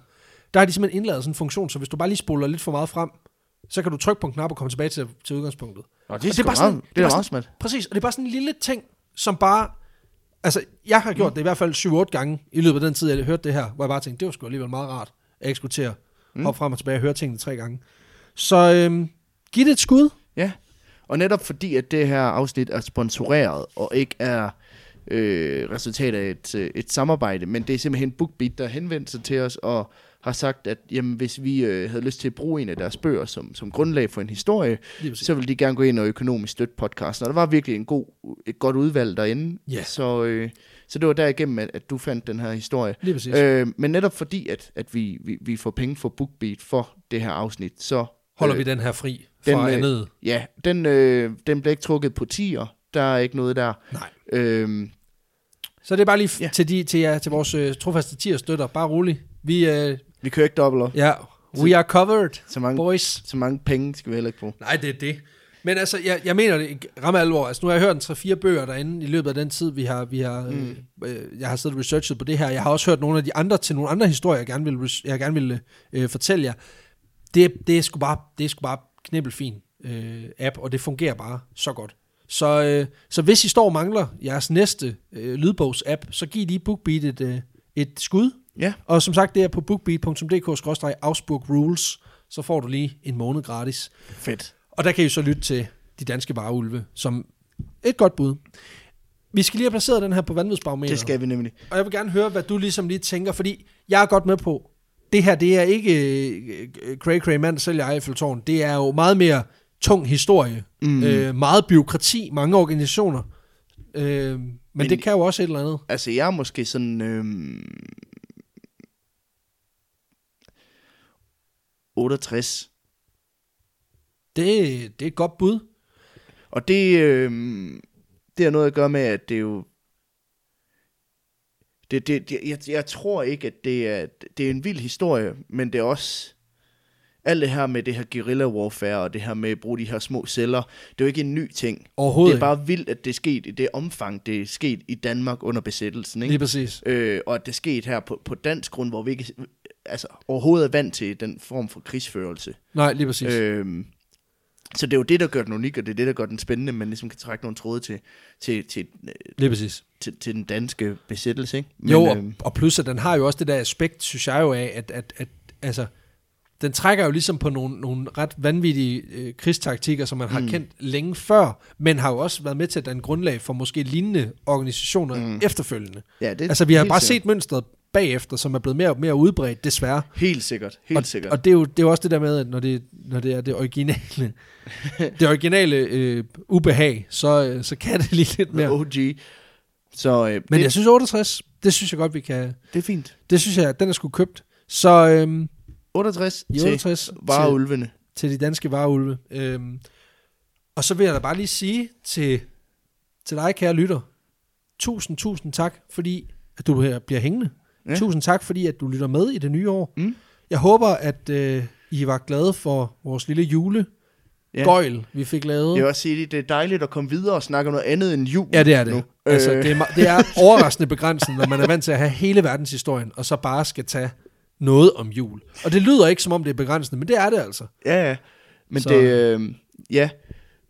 Der har de simpelthen indladet sådan en funktion, så hvis du bare lige spoler lidt for meget frem, så kan du trykke på en knap og komme tilbage til, til udgangspunktet. Og det er, og det er bare sådan, det er, er smart. Præcis, og det er bare sådan en lille ting, som bare... Altså, jeg har gjort mm. det i hvert fald 7-8 gange i løbet af den tid, jeg hørte det her, hvor jeg bare tænkte, det var sgu alligevel meget rart, at jeg skulle til at mm. hoppe frem og tilbage og høre tingene tre gange. Så øhm, giv det et skud. Ja, og netop fordi, at det her afsnit er sponsoreret, og ikke er øh, resultat af et, øh, et samarbejde, men det er simpelthen BookBeat, der henvendte sig til os og har sagt, at jamen, hvis vi øh, havde lyst til at bruge en af deres bøger som, som grundlag for en historie, så ville de gerne gå ind og økonomisk støtte podcasten. Og der var virkelig en god, et godt udvalg derinde. Yeah. Så, øh, så det var derigennem, at, at du fandt den her historie. Øh, men netop fordi, at, at vi, vi, vi får penge for BookBeat for det her afsnit, så... Holder øh, vi den her fri fra den, andet? Ja, den, øh, den bliver ikke trukket på tier. Der er ikke noget der. Nej. Øhm, så det er bare lige ja. til, de, til, ja, til vores øh, trofaste tier støtter. Bare rolig. Vi, øh, vi kører ikke dobbelt Ja, we are covered, så mange, boys. Så mange penge skal vi heller ikke bruge. Nej, det er det. Men altså, jeg, jeg mener det ramme alvor. Altså, nu har jeg hørt en 3-4 bøger derinde i løbet af den tid, vi har, vi har, mm. øh, jeg har siddet og researchet på det her. Jeg har også hørt nogle af de andre til nogle andre historier, jeg gerne vil, jeg gerne vil øh, fortælle jer. Det, det er sgu bare, det er sgu bare knibbelfin øh, app, og det fungerer bare så godt. Så, øh, så hvis I står og mangler jeres næste øh, lydbogs-app, så giv lige BookBeat et, øh, et skud. Ja. Og som sagt, det er på bookbeat.dk-ausburg rules, så får du lige en måned gratis. Fedt. Og der kan I så lytte til de danske vareulve, som et godt bud. Vi skal lige have placeret den her på vanvidsbarometer. Det skal vi nemlig. Og jeg vil gerne høre, hvad du ligesom lige tænker, fordi jeg er godt med på, det her, det er ikke uh, Cray Cray mand sælger Eiffeltårn. Det er jo meget mere tung historie. Mm. Øh, meget byråkrati, mange organisationer. Øh, men, men det kan jo også et eller andet. Altså, jeg er måske sådan... Øh, 68. Det, det er et godt bud. Og det, øh, det har noget at gøre med, at det er jo... Det, det, det, jeg, jeg tror ikke, at det er, det er en vild historie, men det er også alt det her med det her guerilla warfare, og det her med at bruge de her små celler, det er jo ikke en ny ting. Overhovedet Det er bare vildt, at det er sket i det omfang, det er sket i Danmark under besættelsen. Ikke? Lige præcis. Øh, og at det er sket her på, på dansk grund, hvor vi ikke altså, overhovedet er vant til den form for krigsførelse. Nej, lige præcis. Øh, så det er jo det, der gør den unik, og det er det, der gør den spændende, men ligesom kan trække nogle tråde til, til, til, Lige præcis. til, til den danske besættelse. Ikke? Men, jo, og, øh, og plus at den har jo også det der aspekt, synes jeg jo af, at, at, at altså, den trækker jo ligesom på nogle, nogle ret vanvittige øh, krigstaktikker, som man har mm. kendt længe før, men har jo også været med til at danne grundlag for måske lignende organisationer mm. efterfølgende. Ja, det, altså vi har bare set mønstret bagefter, som er blevet mere og mere udbredt, desværre. Helt sikkert, helt og, sikkert. Og det er, jo, det er jo også det der med, at når det, når det er det originale, det originale øh, ubehag, så, øh, så kan det lige lidt mere. OG. Så, øh, Men det, jeg synes 68, det synes jeg godt, vi kan... Det er fint. Det synes jeg, den er sgu købt. Så... Øh, 68, I 68 til vareulvene. Til, til de danske vareulve. Øhm, og så vil jeg da bare lige sige til, til dig, kære lytter, tusind, tusind tak, fordi at du her bliver hængende. Ja. Tusind tak, fordi at du lytter med i det nye år. Mm. Jeg håber, at øh, I var glade for vores lille jule ja. gøjl, vi fik lavet. Jeg vil også sige, det er dejligt at komme videre og snakke om noget andet end jul. Ja, det er det. Nu. Altså, det, er, det er overraskende begrænsende, når man er vant til at have hele verdenshistorien, og så bare skal tage noget om jul. Og det lyder ikke, som om det er begrænsende, men det er det altså. Ja, ja. Men Så. det, øh, ja.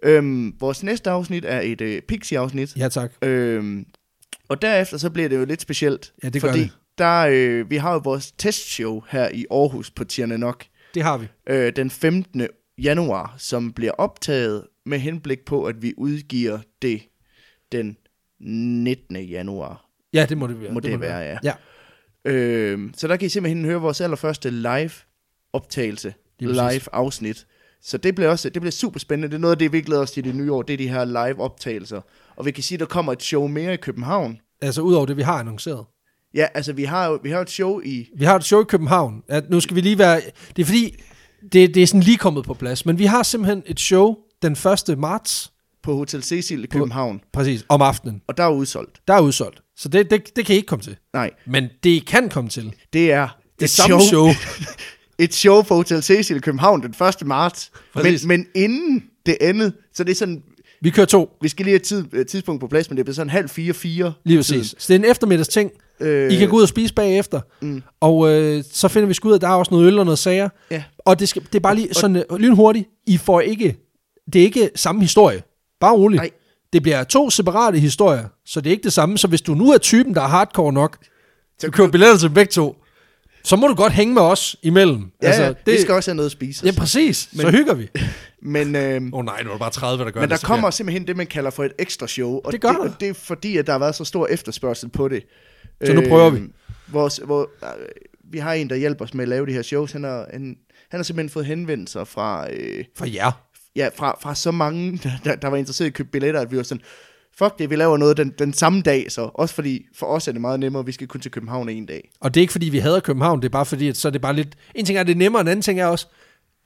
Øhm, vores næste afsnit er et øh, Pixie-afsnit. Ja, tak. Øhm, og derefter så bliver det jo lidt specielt. Ja, det gør fordi det. Der, øh, vi har jo vores testshow her i Aarhus på Tierne Nok. Det har vi. Øh, den 15. januar, som bliver optaget med henblik på, at vi udgiver det den 19. januar. Ja, det må det være. Må det, det må være, være, ja. ja. Øh, så der kan I simpelthen høre vores allerførste live optagelse, live afsnit. Så det bliver også det bliver super spændende. Det er noget af det, vi glæder os til i det nye år, det er de her live optagelser. Og vi kan sige, at der kommer et show mere i København. Altså udover det, vi har annonceret. Ja, altså vi har jo vi har et show i... Vi har et show i København. At nu skal vi lige være... Det er fordi, det, det er sådan lige kommet på plads. Men vi har simpelthen et show den 1. marts, på Hotel Cecil i København, præcis, om aftenen. og der er udsolgt. Der er udsolgt. Så det, det, det kan I ikke komme til. Nej, Men det kan komme til. det er Det et samme show. et show på Hotel Cecil i København den 1. marts. Men, Præcis. men inden det andet, så det er sådan, Vi kører to. vi skal lige have tid, tidspunkt på plads, men det bliver sådan halv fire, fire. Lige præcis. Så det er en eftermiddags ting. Øh, I kan gå ud og spise bagefter. Mm. Og øh, så finder vi sgu ud af, at der er også noget øl og noget sager. Ja. Og det, skal, det er bare lige sådan øh, lynhurtigt. I får ikke... Det er ikke samme historie. Bare roligt. Nej. Det bliver to separate historier, så det er ikke det samme. Så hvis du nu er typen, der er hardcore nok, så køber billetter til begge to, så må du godt hænge med os imellem. Ja, altså, det, vi skal også have noget at spise. Ja, præcis. Men, så hygger vi. Men, øh, oh, nej, nu er det bare 30, der gør men det. der kommer simpelthen det, man kalder for et ekstra show. Og Det gør det, der. og det er fordi, at der har været så stor efterspørgsel på det. Så nu prøver vi. Vores, hvor, øh, vi har en, der hjælper os med at lave de her shows. Han har, han, han har simpelthen fået henvendelser fra... Øh, For jer. ja, fra, fra så mange, der, der, der var interesseret i at købe billetter, at vi var sådan, fuck det, vi laver noget den, den samme dag, så også fordi for os er det meget nemmere, vi skal kun til København en dag. Og det er ikke fordi, vi hader København, det er bare fordi, at så er det bare lidt... En ting er, det er nemmere, en anden ting er også,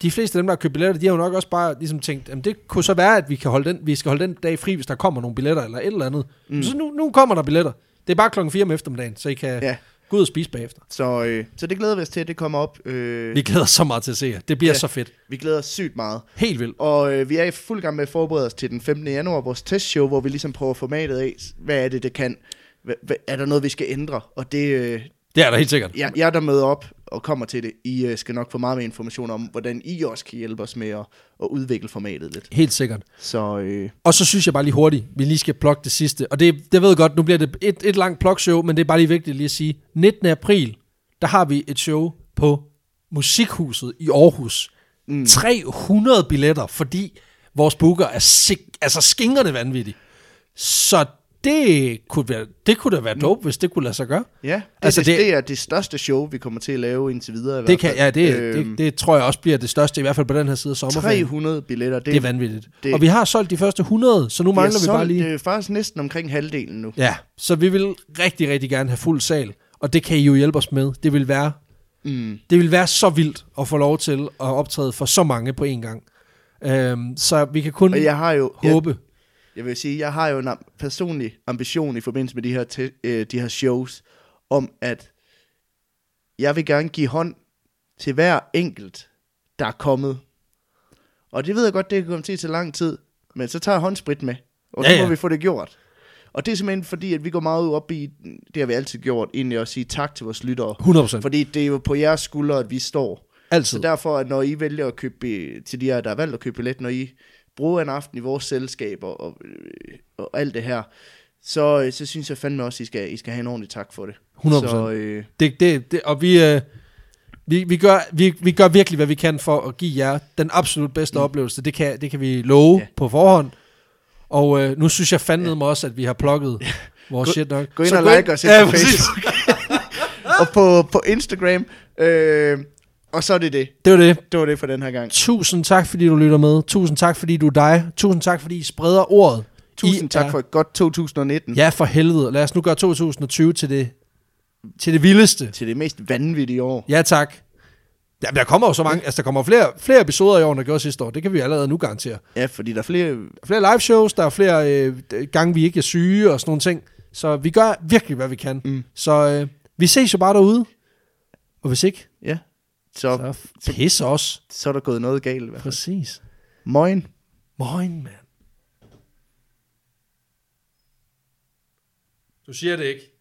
de fleste af dem, der har købt billetter, de har jo nok også bare ligesom tænkt, jamen det kunne så være, at vi, kan holde den, vi skal holde den dag fri, hvis der kommer nogle billetter eller et eller andet. Mm. Så nu, nu kommer der billetter. Det er bare klokken 4 om eftermiddagen, så I kan ja. Gå ud og spise bagefter. så, øh, så det glæder vi os til, at det kommer op. Øh, Vi glæder os så meget til at se jer. Det bliver. Ja. så fedt. vi glæder os sygt meget. Helt vildt. Og øh, vi er i fuld gang med at forberede os til den 15. januar, vores testshow, hvor vi ligesom prøver formatet af, hvad er det, det kan. Hva, hva, er der noget, vi skal ændre? Og det, øh, Det er der helt sikkert. jeg, jeg der møder op og kommer til det, I øh, skal nok få meget mere information om, hvordan I også kan hjælpe os med at, at udvikle formatet lidt. Helt sikkert. Så øh, Og så synes jeg bare lige hurtigt, vi lige skal plukke det sidste. Og det, det ved jeg godt, nu bliver det et, et langt plukshow, men det er bare lige vigtigt lige at sige. 19. april, der har vi et show på Musikhuset i Aarhus. Mm. 300 billetter, fordi vores booker er sik- altså skingerne vanvittig. Så det kunne, være, det kunne da være dope, hvis det kunne lade sig gøre. ja, det, Altså, altså, det, det- det, det er det største show, vi kommer til at lave indtil videre. i Det, hvert kan, ja, det, Øhm, det, det tror jeg også bliver det største, i hvert fald på den her side af sommerferien. 300 billetter. Det, Det er vanvittigt. Det, og vi har solgt de første 100, så nu mangler vi, vi bare lige... Det er faktisk næsten omkring halvdelen nu. Ja, så vi vil rigtig, rigtig gerne have fuld sal, og det kan I jo hjælpe os med. Det vil være, Mm. det vil være så vildt at få lov til at optræde for så mange på én gang. Øhm, så vi kan kun Og jeg har jo... Håbe. jeg vil sige, jeg har jo en am- personlig ambition i forbindelse med de her, te, øh, de her shows, om at jeg vil gerne give hånd til hver enkelt, der er kommet. Og det ved jeg godt, det kan komme til tage lang tid, men så tager jeg håndsprit med, og så Ja, må ja. vi få det gjort. Og det er simpelthen fordi, at vi går meget op i, det har vi altid gjort, egentlig at sige tak til vores lyttere. 100%. Fordi det er jo på jeres skuldre, at vi står. Altid. Så derfor, at når I vælger at købe, til de her, der har valgt at købe billet, når I bruger en aften i vores selskab og, og, øh, alt det her, så, så synes jeg fandme også, at I skal, I skal have en ordentlig tak for det. 100%. Så, øh, Det, det, det, og vi, øh, vi, vi, gør, vi, vi gør virkelig, hvad vi kan for at give jer den absolut bedste mm. oplevelse. Det kan, det kan vi love ja. Ja. på forhånd. Og øh, nu synes jeg fandme mig også, at vi har plukket vores Gå- shit nok. gå ind Så og like os ind ja, på præcis. og på, på Instagram. Øh, og så er det det. Det var det. Det var det for den her gang. Tusind tak, fordi du lytter med. Tusind tak, fordi du er dig. Tusind tak, fordi I spreder ordet. Tusind I tak er- for et godt 2019. Ja, for helvede. Lad os nu gøre 2020 til det, til det vildeste. Til det mest vanvittige år. Ja, tak. Ja, der kommer jo så mange, altså der kommer flere, flere episoder i år, end der gjorde sidste år. Det kan vi allerede nu garantere. Ja, fordi der er flere... Der er flere live shows, der er flere øh, gange, vi ikke er syge og sådan nogle ting. Så vi gør virkelig, hvad vi kan. Mm. Så øh, vi ses jo bare derude. Og hvis ikke. Så, så pisse os. så er der gået noget galt i hvert fald. Præcis. Moin. Moin, mand. Du siger det ikke.